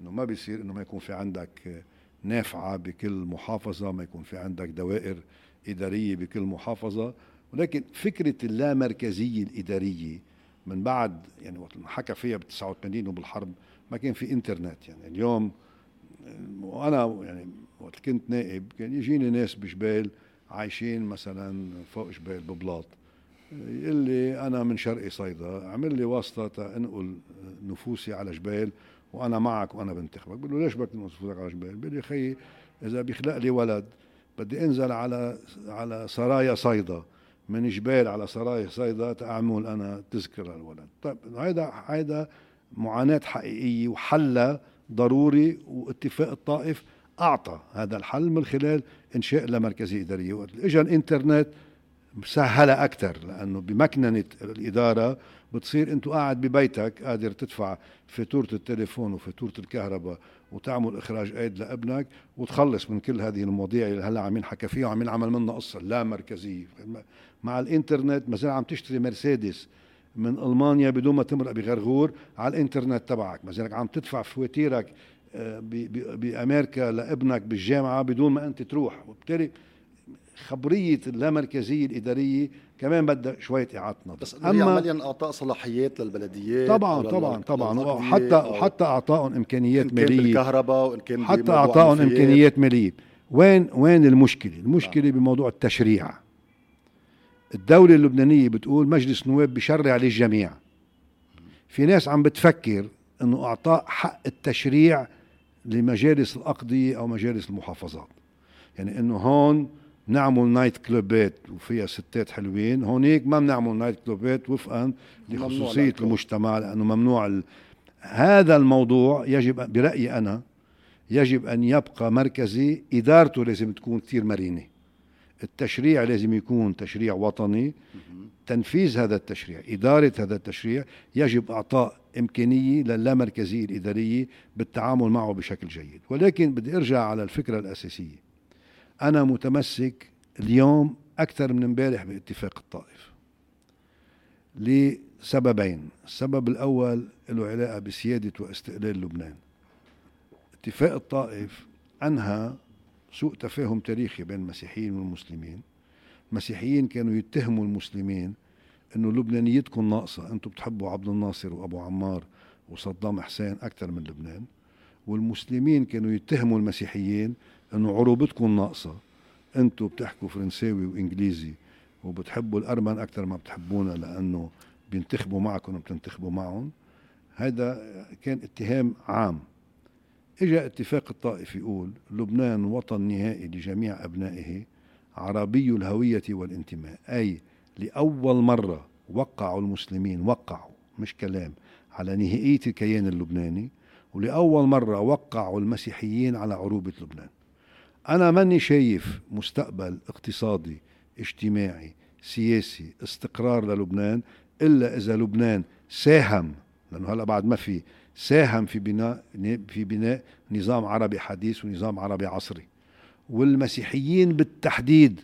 أنه ما بيصير أنه ما يكون في عندك نافعة بكل محافظة ما يكون في عندك دوائر إدارية بكل محافظة. ولكن فكرة اللامركزية الإدارية من بعد يعني وقت حكى فيها بال 89 وبالحرب ما كان في إنترنت. يعني اليوم وأنا يعني وقت كنت نائب كان يجيني ناس بجبال عايشين مثلا فوق جبال ببلاط. يقول لي أنا من شرقي صيدا عمل لي واسطة انقل نفوسي على جبال وأنا معك وأنا بنتخبك بقول له ليش بدك نفوسك على جبال؟ بقول لي خيي إذا بيخلق لي ولد بدي أنزل على على سرايا صيدا. من جبال على سرايا صيدا تعمل أنا تذكر الولد طيب هيدا هيدا معاناة حقيقية وحلها ضروري واتفاق الطائف أعطى هذا الحل من خلال إنشاء لمركزيه اداريه وقت اجى الانترنت سهلها أكثر لأنه بمكننه الإدارة بتصير أنت قاعد ببيتك قادر تدفع فاتورة التليفون وفاتورة الكهرباء وتعمل إخراج آيد لابنك وتخلص من كل هذه المواضيع اللي هلأ عم ينحكى فيها وعم ينعمل منها قصة. لا مركزيه مع الإنترنت مثلا عم تشتري مرسيدس من ألمانيا بدون ما تمرق بغرغور على الإنترنت تبعك. مثلا عم تدفع فواتيرك بأمريكا لابنك بالجامعة بدون ما أنت تروح. وبالتالي خبرية اللامركزيه الإدارية كمان بدها شوية إعادة نظر. بس اما عمليا أعطاء صلاحيات للبلديات طبعا طبعا طبعا. وحتى وحتى أعطائهم إمكانيات إن مالية. بالكهرباء وإن كان حتى أعطائهم إمكانيات مالية. وين وين المشكلة؟ المشكلة نعم. بموضوع التشريع. الدولة اللبنانية بتقول مجلس نواب بشرع للجميع. في ناس عم بتفكر إنه أعطاء حق التشريع لمجالس الاقضية أو مجالس المحافظات. يعني إنه هون نعمل night club ات وفيها ستات حلوين. هونيك ما بنعمل night club ات وفقا لخصوصية المجتمع لأنه ممنوع ال... هذا الموضوع يجب برأيي أنا يجب أن يبقى مركزي. إدارته لازم تكون كثير مرنة. التشريع لازم يكون تشريع وطني. تنفيذ هذا التشريع إدارة هذا التشريع يجب إعطاء إمكانية للامركزية الإدارية بالتعامل معه بشكل جيد. ولكن بدي أرجع على الفكرة الأساسية. أنا متمسك اليوم أكثر من امبارح باتفاق الطائف. لسببين. السبب الأول له علاقة بسيادة واستقلال لبنان. اتفاق الطائف أنهى سوء تفاهم تاريخي بين المسيحيين والمسلمين. المسيحيين كانوا يتهموا المسلمين إنه لبنانيتكم ناقصة. أنتم بتحبوا عبد الناصر وأبو عمار وصدام حسين أكثر من لبنان. والمسلمين كانوا يتهموا المسيحيين إنه عروبتكم ناقصة. أنتم بتحكوا فرنساوي وإنجليزي وبتحبوا الأرمن أكثر ما بتحبونا لأنه بينتخبوا معكم وبتنتخبوا معهم. هذا كان اتهام عام. اجى اتفاق الطائف يقول لبنان وطن نهائي لجميع أبنائه عربي الهوية والانتماء. أي لأول مرة وقعوا المسلمين وقعوا مش كلام على نهائية الكيان اللبناني ولأول مرة وقعوا المسيحيين على عروبة لبنان. أنا ماني شايف مستقبل اقتصادي اجتماعي سياسي استقرار للبنان إلا إذا لبنان ساهم لأنه هلا بعد ما في ساهم في بناء في بناء نظام عربي حديث ونظام عربي عصري. والمسيحيين بالتحديد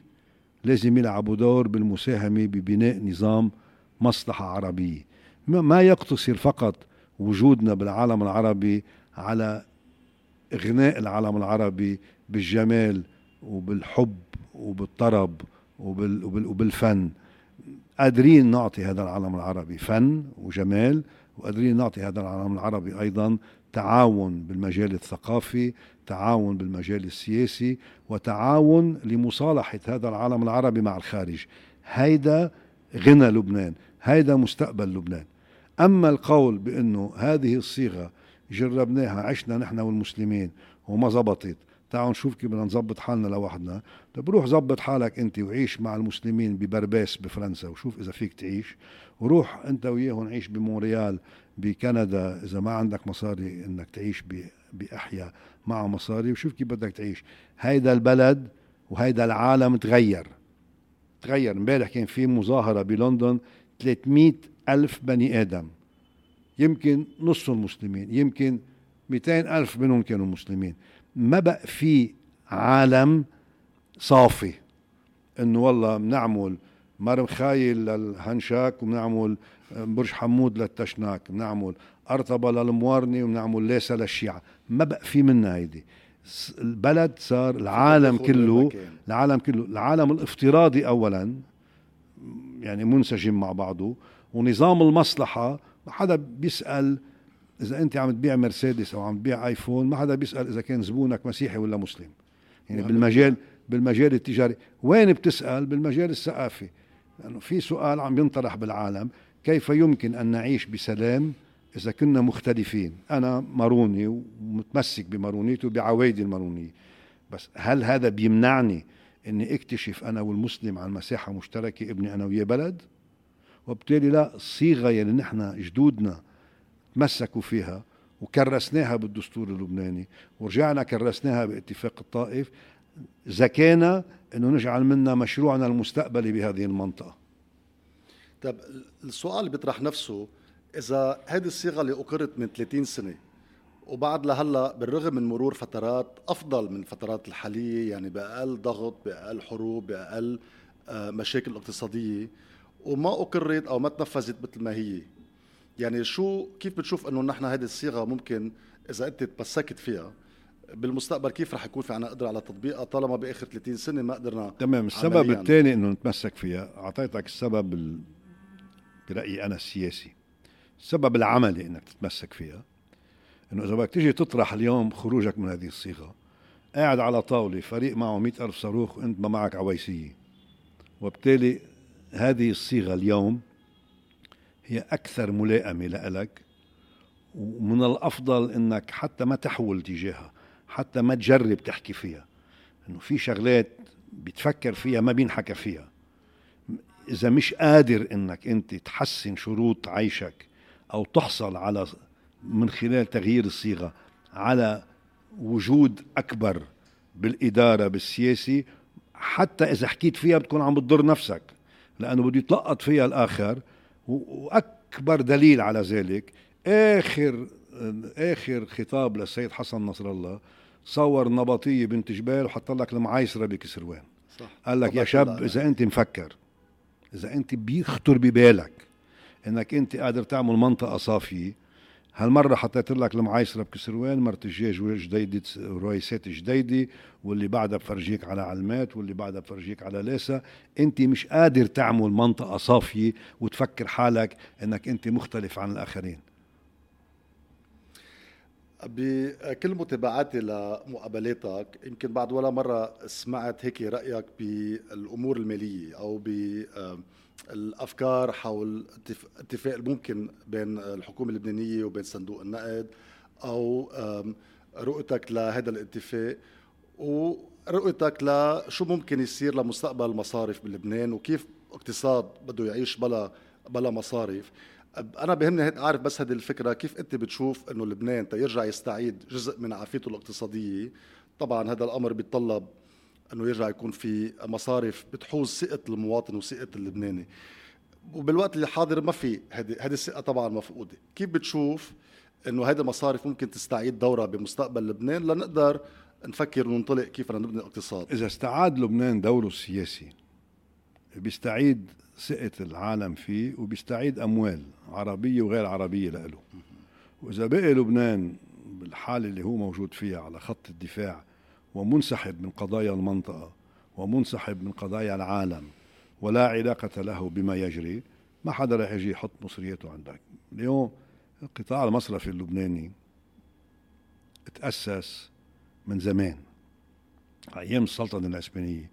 لازم يلعبوا دور بالمساهمة ببناء نظام مصلحة عربية. ما يقتصر فقط وجودنا بالعالم العربي على إغناء العالم العربي بالجمال وبالحب وبالطرب وبال وبال وبالفن. قادرين نعطي هذا العالم العربي فن وجمال وقادرين نعطي هذا العالم العربي أيضا تعاون بالمجال الثقافي تعاون بالمجال السياسي وتعاون لمصالحة هذا العالم العربي مع الخارج. هيدا غنى لبنان هيدا مستقبل لبنان. أما القول بأنه هذه الصيغة جربناها عشنا نحن والمسلمين وما زبطت تعالوا نشوف كيف بدنا نظبط حالنا لوحدنا. طيب روح ظبط حالك انت وعيش مع المسلمين ببرباس بفرنسا وشوف إذا فيك تعيش. وروح انت وياهم عيش بمونريال بكندا إذا ما عندك مصاري إنك تعيش بأحياء معه مصاري وشوف كيف بدك تعيش. هيدا البلد وهيدا العالم تغير. تغير. امبارح كان في مظاهرة بلندن 300 ألف بني آدم. يمكن نصهم مسلمين يمكن 200 ألف منهم كانوا مسلمين. ما بقى في عالم صافي. إنه والله بنعمل مرم خايل للهنشاك وبنعمل برج حمود للتشناك بنعمل أرطبة للموارني وبنعمل ليسا للشيعة. ما بقى في منها هيدي. البلد صار العالم كله العالم كله العالم الافتراضي أولا يعني منسجم مع بعضه ونظام المصلحة ما حدا بيسأل إذا أنت عم تبيع مرسيدس أو عم تبيع آيفون ما حدا بيسأل إذا كان زبونك مسيحي ولا مسلم. يعني بالمجال بالمجال التجاري. وين بتسأل؟ بالمجال الثقافي. لأنه في سؤال عم ينطرح بالعالم كيف يمكن أن نعيش بسلام إذا كنا مختلفين؟ أنا ماروني ومتمسك بمارونيتي وبعوايدي المارونية. بس هل هذا بيمنعني إني اكتشف أنا والمسلم عن مساحة مشتركة ابني أنا وياه بلد؟ وبالتالي لا الصيغه يلي نحن جدودنا تمسكوا فيها وكرسناها بالدستور اللبناني ورجعنا كرسناها باتفاق الطائف زكانا إنه نجعل منا مشروعنا المستقبلي بهذه المنطقة. طيب السؤال بيطرح نفسه إذا هذه الصيغة اللي أقرت من 30 سنة وبعد لهلأ بالرغم من مرور فترات أفضل من الفترات الحالية يعني بأقل ضغط بأقل حروب بأقل آه، مشاكل اقتصادية وما أقرت أو ما تنفذت مثل ما هي يعني شو كيف بتشوف إنه نحن هذه الصيغة ممكن إذا أنت تمسكت فيها بالمستقبل كيف رح يكون في عنا قدرة على تطبيقها طالما بآخر 30 سنة ما قدرنا تمام السبب الثاني إنه نتمسك فيها. أعطيتك السبب ال... برأيي أنا السياسي. السبب العملي إنك تتمسك فيها إنه إذا بدك تيجي تطرح اليوم خروجك من هذه الصيغة قاعد على طاولة فريق معه مئة ألف صاروخ وانت ما معك عويسية. وبالتالي هذه الصيغة اليوم هي أكثر ملائمة لك ومن الأفضل إنك حتى ما تحول تجاهها حتى ما تجرب تحكي فيها. إنه في شغلات بتفكر فيها ما بينحكى فيها. إذا مش قادر إنك أنت تحسن شروط عيشك أو تحصل على من خلال تغيير الصيغة على وجود أكبر بالإدارة بالسياسي حتى إذا حكيت فيها بتكون عم بتضر نفسك. لأنه بده يتلقط فيها الآخر وأكبر دليل على ذلك آخر آخر خطاب للسيد حسن نصر الله صور نبطية بنت جبال وحط لك المعايسره بكسروان صح. قال لك يا شاب إذا أنت مفكر إذا أنت بيخطر ببالك إنك أنت قادر تعمل منطقة صافية هالمرة حطيت لك المعايسره بكسروان مرت الجيج جديدة رويسات جديدة واللي بعدها بفرجيك على علمات واللي بعدها بفرجيك على ليسا. انت مش قادر تعمل منطقة صافية وتفكر حالك إنك انت مختلف عن الآخرين. بكل متابعاتي لمقابلاتك يمكن بعد ولا مرة سمعت هيك رأيك بالأمور المالية أو بالأفكار حول اتفاق الممكن بين الحكومة اللبنانية وبين صندوق النقد أو رؤيتك لهذا الاتفاق ورؤيتك لشو ممكن يصير لمستقبل المصارف بلبنان وكيف اقتصاد بده يعيش بلا بلا مصارف. أنا بهمني هيك اعرف بس هذه الفكرة كيف أنت بتشوف إنه لبنان تيرجع يستعيد جزء من عافيته الاقتصادية؟ طبعا هذا الأمر بيتطلب انه يرجع يكون في مصارف بتحوز ثقه المواطن وثقه اللبناني. وبالوقت اللي حاضر ما في هذه هذه الثقه طبعا مفقودة. كيف بتشوف إنه هذه المصارف ممكن تستعيد دورها بمستقبل لبنان لنقدر نفكر وننطلق كيف بدنا نبني اقتصاد إذا استعاد لبنان دوره السياسي بيستعيد ثقة العالم فيه وبيستعيد أموال عربية وغير عربية لإله. وإذا بقي لبنان بالحالة اللي هو موجود فيها على خط الدفاع ومنسحب من قضايا المنطقة ومنسحب من قضايا العالم ولا علاقة له بما يجري. ما حدا رح يجي يحط مصرياته عندك. اليوم القطاع المصرفي اللبناني تأسس من زمان. أيام السلطنة العثمانية.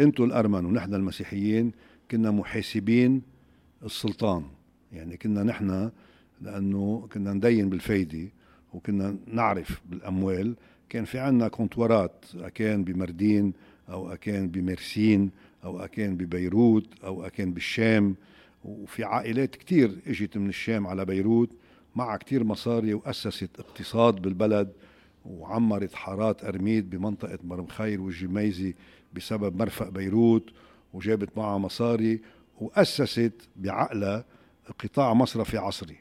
أنتم الأرمن ونحن المسيحيين كنا محاسبين السلطان. يعني كنا نحن لأنه كنا ندين بالفايدة وكنا نعرف بالأموال كان في عنا كونتورات اكان بمردين أو اكان بمرسين أو اكان ببيروت أو اكان بالشام. وفي عائلات كتير إجت من الشام على بيروت مع كتير مصاري وأسست اقتصاد بالبلد وعمرت حارات أرميد بمنطقة مرمخير والجميزي بسبب مرفق بيروت وجابت معها مصاري وأسست بعقلها قطاع مصرفي عصري.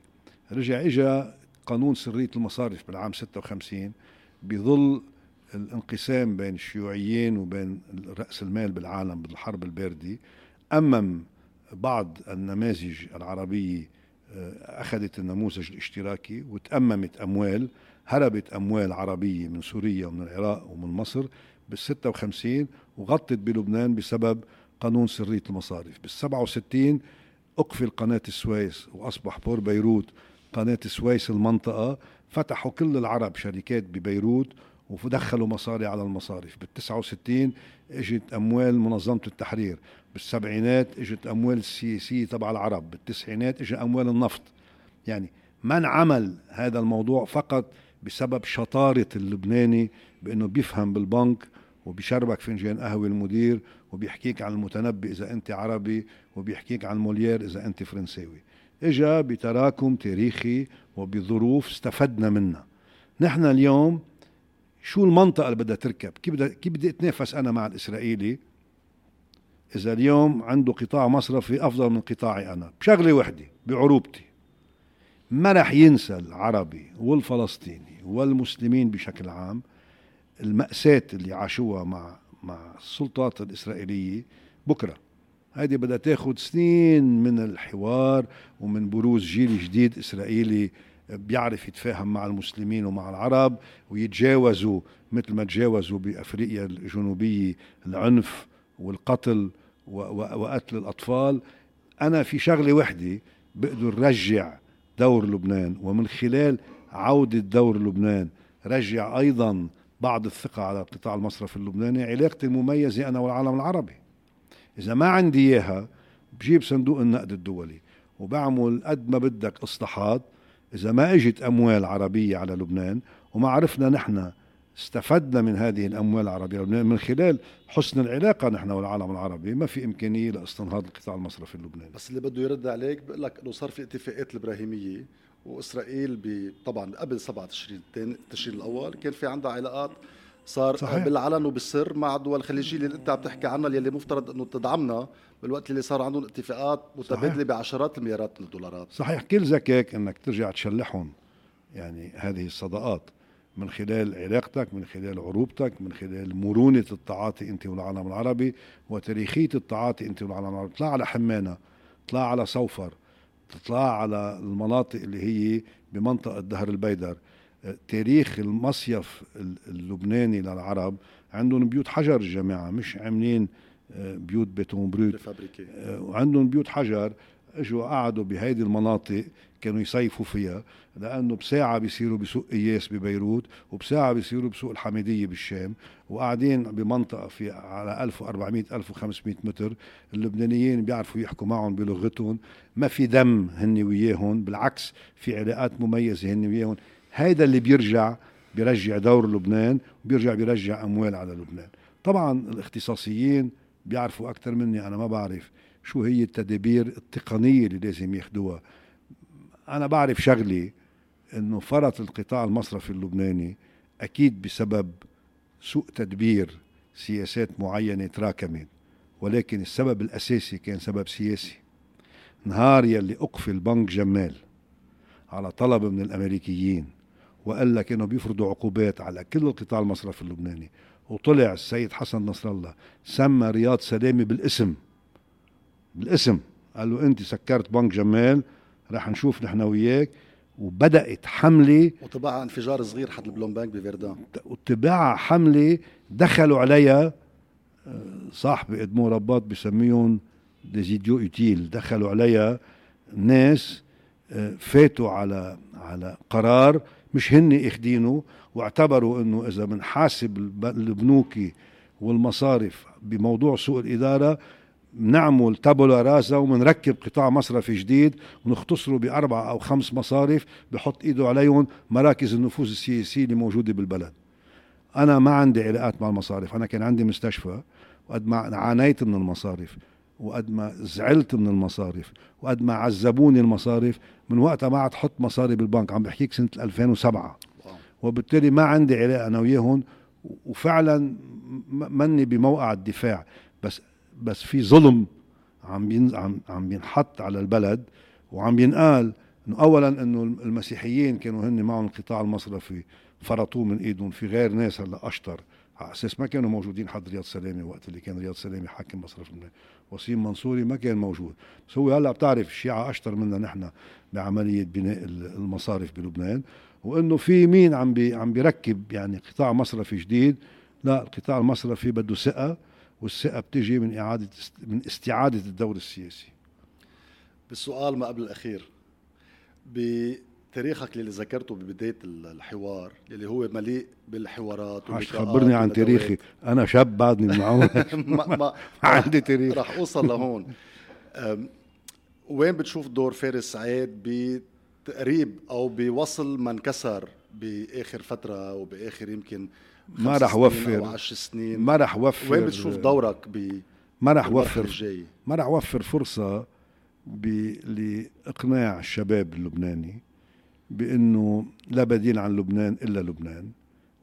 رجع اجى قانون سرية المصارف بالعام 56 بظل الانقسام بين الشيوعيين وبين رأس المال بالعالم بالحرب الباردة أمم بعض النماذج العربية آه، أخذت النموذج الاشتراكي وتأممت أموال هربت أموال عربية من سوريا ومن العراق ومن مصر بال 56 وغطت بلبنان بسبب قانون سرية المصارف. بال 67 أقفل قناة السويس وأصبح بور بيروت قناة السويس المنطقة فتحوا كل العرب شركات ببيروت ودخلوا مصاري على المصارف. بال 69 إجت أموال منظمة التحرير. بالسبعينات إجت أموال السياسية تبع العرب. بالتسعينات اجى أموال النفط. يعني من عمل هذا الموضوع فقط بسبب شطارة اللبناني بأنه بيفهم بالبنك وبيشربك فنجان قهوة المدير وبيحكيك عن المتنبي إذا أنت عربي وبيحكيك عن موليير إذا أنت فرنساوي. إجا بتراكم تاريخي وبظروف استفدنا منها. نحن اليوم شو المنطقة اللي بدها تركب؟ كيف بدي كيف بدي أتنافس أنا مع الإسرائيلي؟ إذا اليوم عنده قطاع مصرفي أفضل من قطاعي أنا بشغلة وحدة بعروبتي. ما رح ينسى العربي والفلسطيني والمسلمين بشكل عام المأساة اللي عاشوها مع مع السلطات الإسرائيلية بكرة. هذه بدها تاخذ سنين من الحوار ومن بروز جيل جديد إسرائيلي بيعرف يتفاهم مع المسلمين ومع العرب ويتجاوزوا مثل ما تجاوزوا بأفريقيا الجنوبية العنف والقتل وقتل الأطفال. أنا في شغلة وحدة بقدر رجع دور لبنان ومن خلال عودة دور لبنان رجع أيضا بعض الثقة على القطاع المصرفي اللبناني. علاقتي المميزة أنا والعالم العربي. إذا ما عندي إياها بجيب صندوق النقد الدولي وبعمل قد ما بدك إصلاحات. إذا ما إجت أموال عربية على لبنان وما عرفنا نحن استفدنا من هذه الأموال العربية من خلال حسن العلاقة نحن والعالم العربي ما في إمكانية لاستنهاض القطاع المصرفي اللبناني. بس اللي بده يرد عليك بيقول لك إنه صار في اتفاقات الإبراهيمية وإسرائيل طبعا قبل 7 تشرين تشرين الأول كان في عندها علاقات صار صحيح. بالعلن وبالسر مع الدول الخليجيه اللي انت عم تحكي عنها اللي مفترض انه تدعمنا بالوقت اللي صار عندهم اتفاقات متبادلة بعشرات المليارات من الدولارات. صحيح. كل ذكاك انك ترجع تشلحهم. يعني هذه الصداقات من خلال علاقتك من خلال عروبتك من خلال مرونة التعاطي أنت والعالم العربي وتاريخية التعاطي أنت والعالم العربي. اطلع على حمانة اطلع على صوفر تطلع على المناطق اللي هي بمنطقة دهر البيدر. تاريخ المصيف اللبناني للعرب عندهم بيوت حجر الجماعة مش عاملين آه، بيوت بيتون بروت. آه، وعندهم بيوت حجر اجوا قعدوا بهيدي المناطق كانوا يصيفوا فيها لأنه بساعة بيصيروا بسوق إياس ببيروت وبساعة بيصيروا بسوق الحميدية بالشام وقاعدين بمنطقة في على 1400 1500 متر اللبنانيين بيعرفوا يحكوا معهم بلغتهم. ما في دم هن وياهم بالعكس في علاقات مميزة هن وياهم. هيدا اللي بيرجع بيرجع دور لبنان وبيرجع بيرجع أموال على لبنان. طبعا الاختصاصيين بيعرفوا أكثر مني أنا ما بعرف شو هي التدابير التقنية اللي لازم ياخذوها أنا بعرف شغلي إنه فرط القطاع المصرفي اللبناني أكيد بسبب سوء تدبير سياسات معينة تراكمت ولكن السبب الأساسي كان سبب سياسي. نهار يلي أقفل بنك جمال على طلب من الأمريكيين. وقال لك إنه بيفرضوا عقوبات على كل القطاع المصرفي اللبناني. وطلع السيد حسن نصر الله سمى رياض سلامي بالاسم. بالاسم. قال له أنت سكرت بنك جمال رح نشوف نحن وياك. وبدأت حملة. وتبعها انفجار صغير حد البلوم بانك بفيردان. وتبعها حملة دخلوا عليها آه، صاحبي إدمو رباط بسميهم ديزيديو أوتيل. دخلوا عليها ناس آه، فاتوا على على قرار مش هن إخدينه واعتبروا إنه إذا بنحاسب البنوكي والمصارف بموضوع سوء الإدارة بنعمل تابولا رازا وبنركب قطاع مصرفي جديد ونختصره بأربعة أو خمس مصارف بحط إيده عليهم مراكز النفوذ السياسية اللي موجودة بالبلد. أنا ما عندي علاقات مع المصارف أنا كان عندي مستشفى وقد ما عانيت من المصارف وقد ما زعلت من المصارف وقد ما عذبوني المصارف من وقتها ما عاد حط مصاري بالبنك عم بحكيك سنة 2007 وبالتالي ما عندي علاقة أنا وياهم وفعلا مني بموقع الدفاع. بس بس في ظلم عم عم عم بينحط على البلد وعم بينقال إنه اولا إنه المسيحيين كانوا هن معهم القطاع المصرفي فرطوه من إيدهم. في غير ناس هلا أشطر. على أساس ما كانوا موجودين حد رياض سلامة وقت اللي كان رياض سلامة حاكم مصرف لبنان وسيم منصوري ما كان موجود. بس هو هلا بتعرف الشيعة أشطر منا نحن. بعملية بناء المصارف بلبنان وإنه في مين عم بي عم بيركب يعني قطاع مصرفي جديد. لا القطاع المصرفي بده ثقة والثقة بتجي من إعادة من استعادة الدور السياسي. بالسؤال ما قبل الأخير بتاريخك اللي ذكرته ببداية الحوار اللي هو مليء بالحوارات عش خبرني عن تاريخي. أنا شاب بعدني من <laughs> ما, ما <laughs> عندي تاريخ. رح أوصل لهون. <laughs> وين بتشوف دور فارس سعيد بتقريب أو بوصل ما انكسر بآخر فترة وباخر يمكن ما راح اوفر 10 سنين؟ ما راح اوفر وين بتشوف دورك ب ما راح اوفر ما راح اوفر فرصة لإقناع الشباب اللبناني بأنه لا بديل عن لبنان إلا لبنان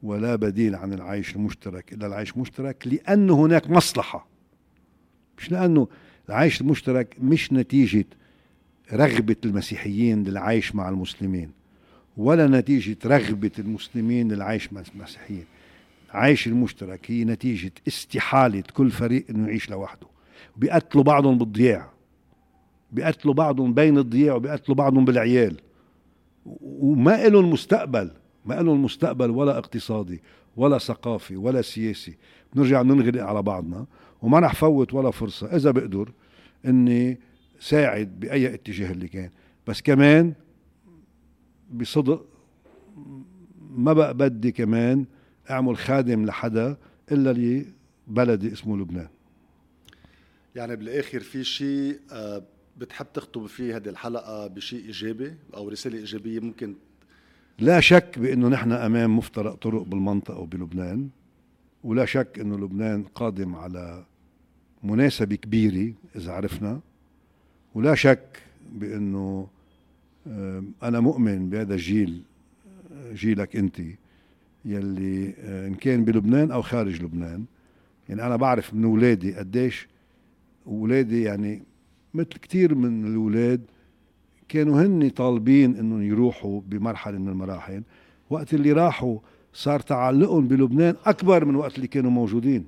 ولا بديل عن العيش المشترك إلا العيش المشترك لأنه هناك مصلحة. مش لأنه العيش المشترك مش نتيجة رغبة المسيحيين للعيش مع المسلمين ولا نتيجة رغبة المسلمين للعيش مع المسيحيين. عيش المشترك هي نتيجة استحالة كل فريق إنه يعيش لوحده. بيقتلوا بعضهم بالضياع. بيقتلوا بعضهم بين الضياع وبيقتلوا بعضهم بالعيال. وما لهم مستقبل ما لهم مستقبل ولا اقتصادي ولا ثقافي ولا سياسي. بنرجع ننغلق على بعضنا وما رح فوت ولا فرصة. إذا بقدر إني ساعد بأي اتجاه اللي كان. بس كمان بصدق ما بقى بدي كمان أعمل خادم لحدا إلا لبلدي اسمه لبنان. يعني بالآخر في شيء آه، بتحب تخطب فيه هذه الحلقة بشيء إيجابي أو رسالة إيجابية ممكن؟ لا شك بأنه نحن أمام مفترق طرق بالمنطقة وبلبنان ولا شك أنه لبنان قادم على مناسبة كبيرة إذا عرفنا. ولا شك بأنه أنا مؤمن بهذا الجيل جيلك أنت يلي آه، إن كان بلبنان أو خارج لبنان. يعني أنا بعرف من أولادي قديش أولادي يعني مثل كثير من الأولاد كانوا هن طالبين إنهم يروحوا بمرحلة من المراحل. وقت اللي راحوا صار تعلقهم بلبنان أكبر من وقت اللي كانوا موجودين.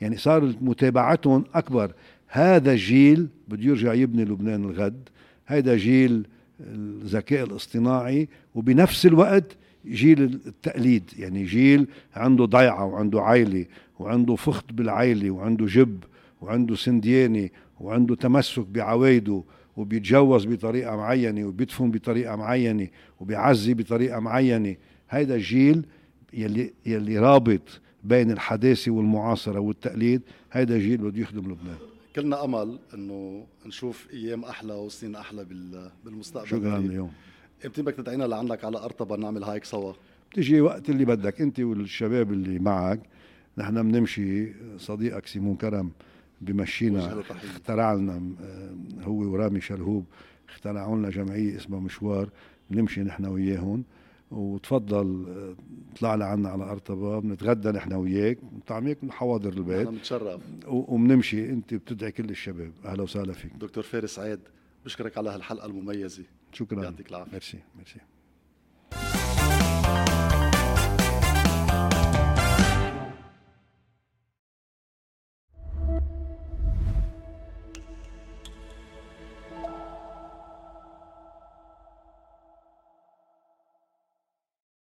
يعني صار متابعتهم أكبر. هذا الجيل بده يرجع يبني لبنان الغد هذا جيل الذكاء الاصطناعي وبنفس الوقت جيل التقليد يعني جيل عنده ضيعة وعنده عائلة وعنده فخت بالعائلة وعنده جب وعنده سندياني وعنده تمسك بعوايده وبيتجوز بطريقة معينة وبيدفن بطريقة معينة وبيعزي بطريقة معينة. هيدا الجيل يلي, يلي رابط بين الحداثة والمعاصرة والتقليد هيدا جيل بده يخدم لبنان. كلنا أمل إنه نشوف أيام أحلى وسنين أحلى بالمستقبل. شكرا اليوم؟ إمتى بدك تدعينا لعندك على أرطبة نعمل هايك سوا؟ بتجي وقت اللي بدك. أنت والشباب اللي معك نحن بنمشي صديقك سيمون كرم بمشينا. اخترع لنا آه، هو ورامي شلهوب اخترعوا لنا جمعية اسمها مشوار بنمشي نحن وياهم. وتفضل طلع لعنا على ارطبا بنتغدى نحن وياك طعميك من حواضر البيت. نحن بنتشرف وبنمشي أنت بتدعي كل الشباب. أهلا وسهلا فيك. دكتور فارس عيد بشكرك على هالحلقة المميزة. شكرا. يعطيك العافية. ميرسي ميرسي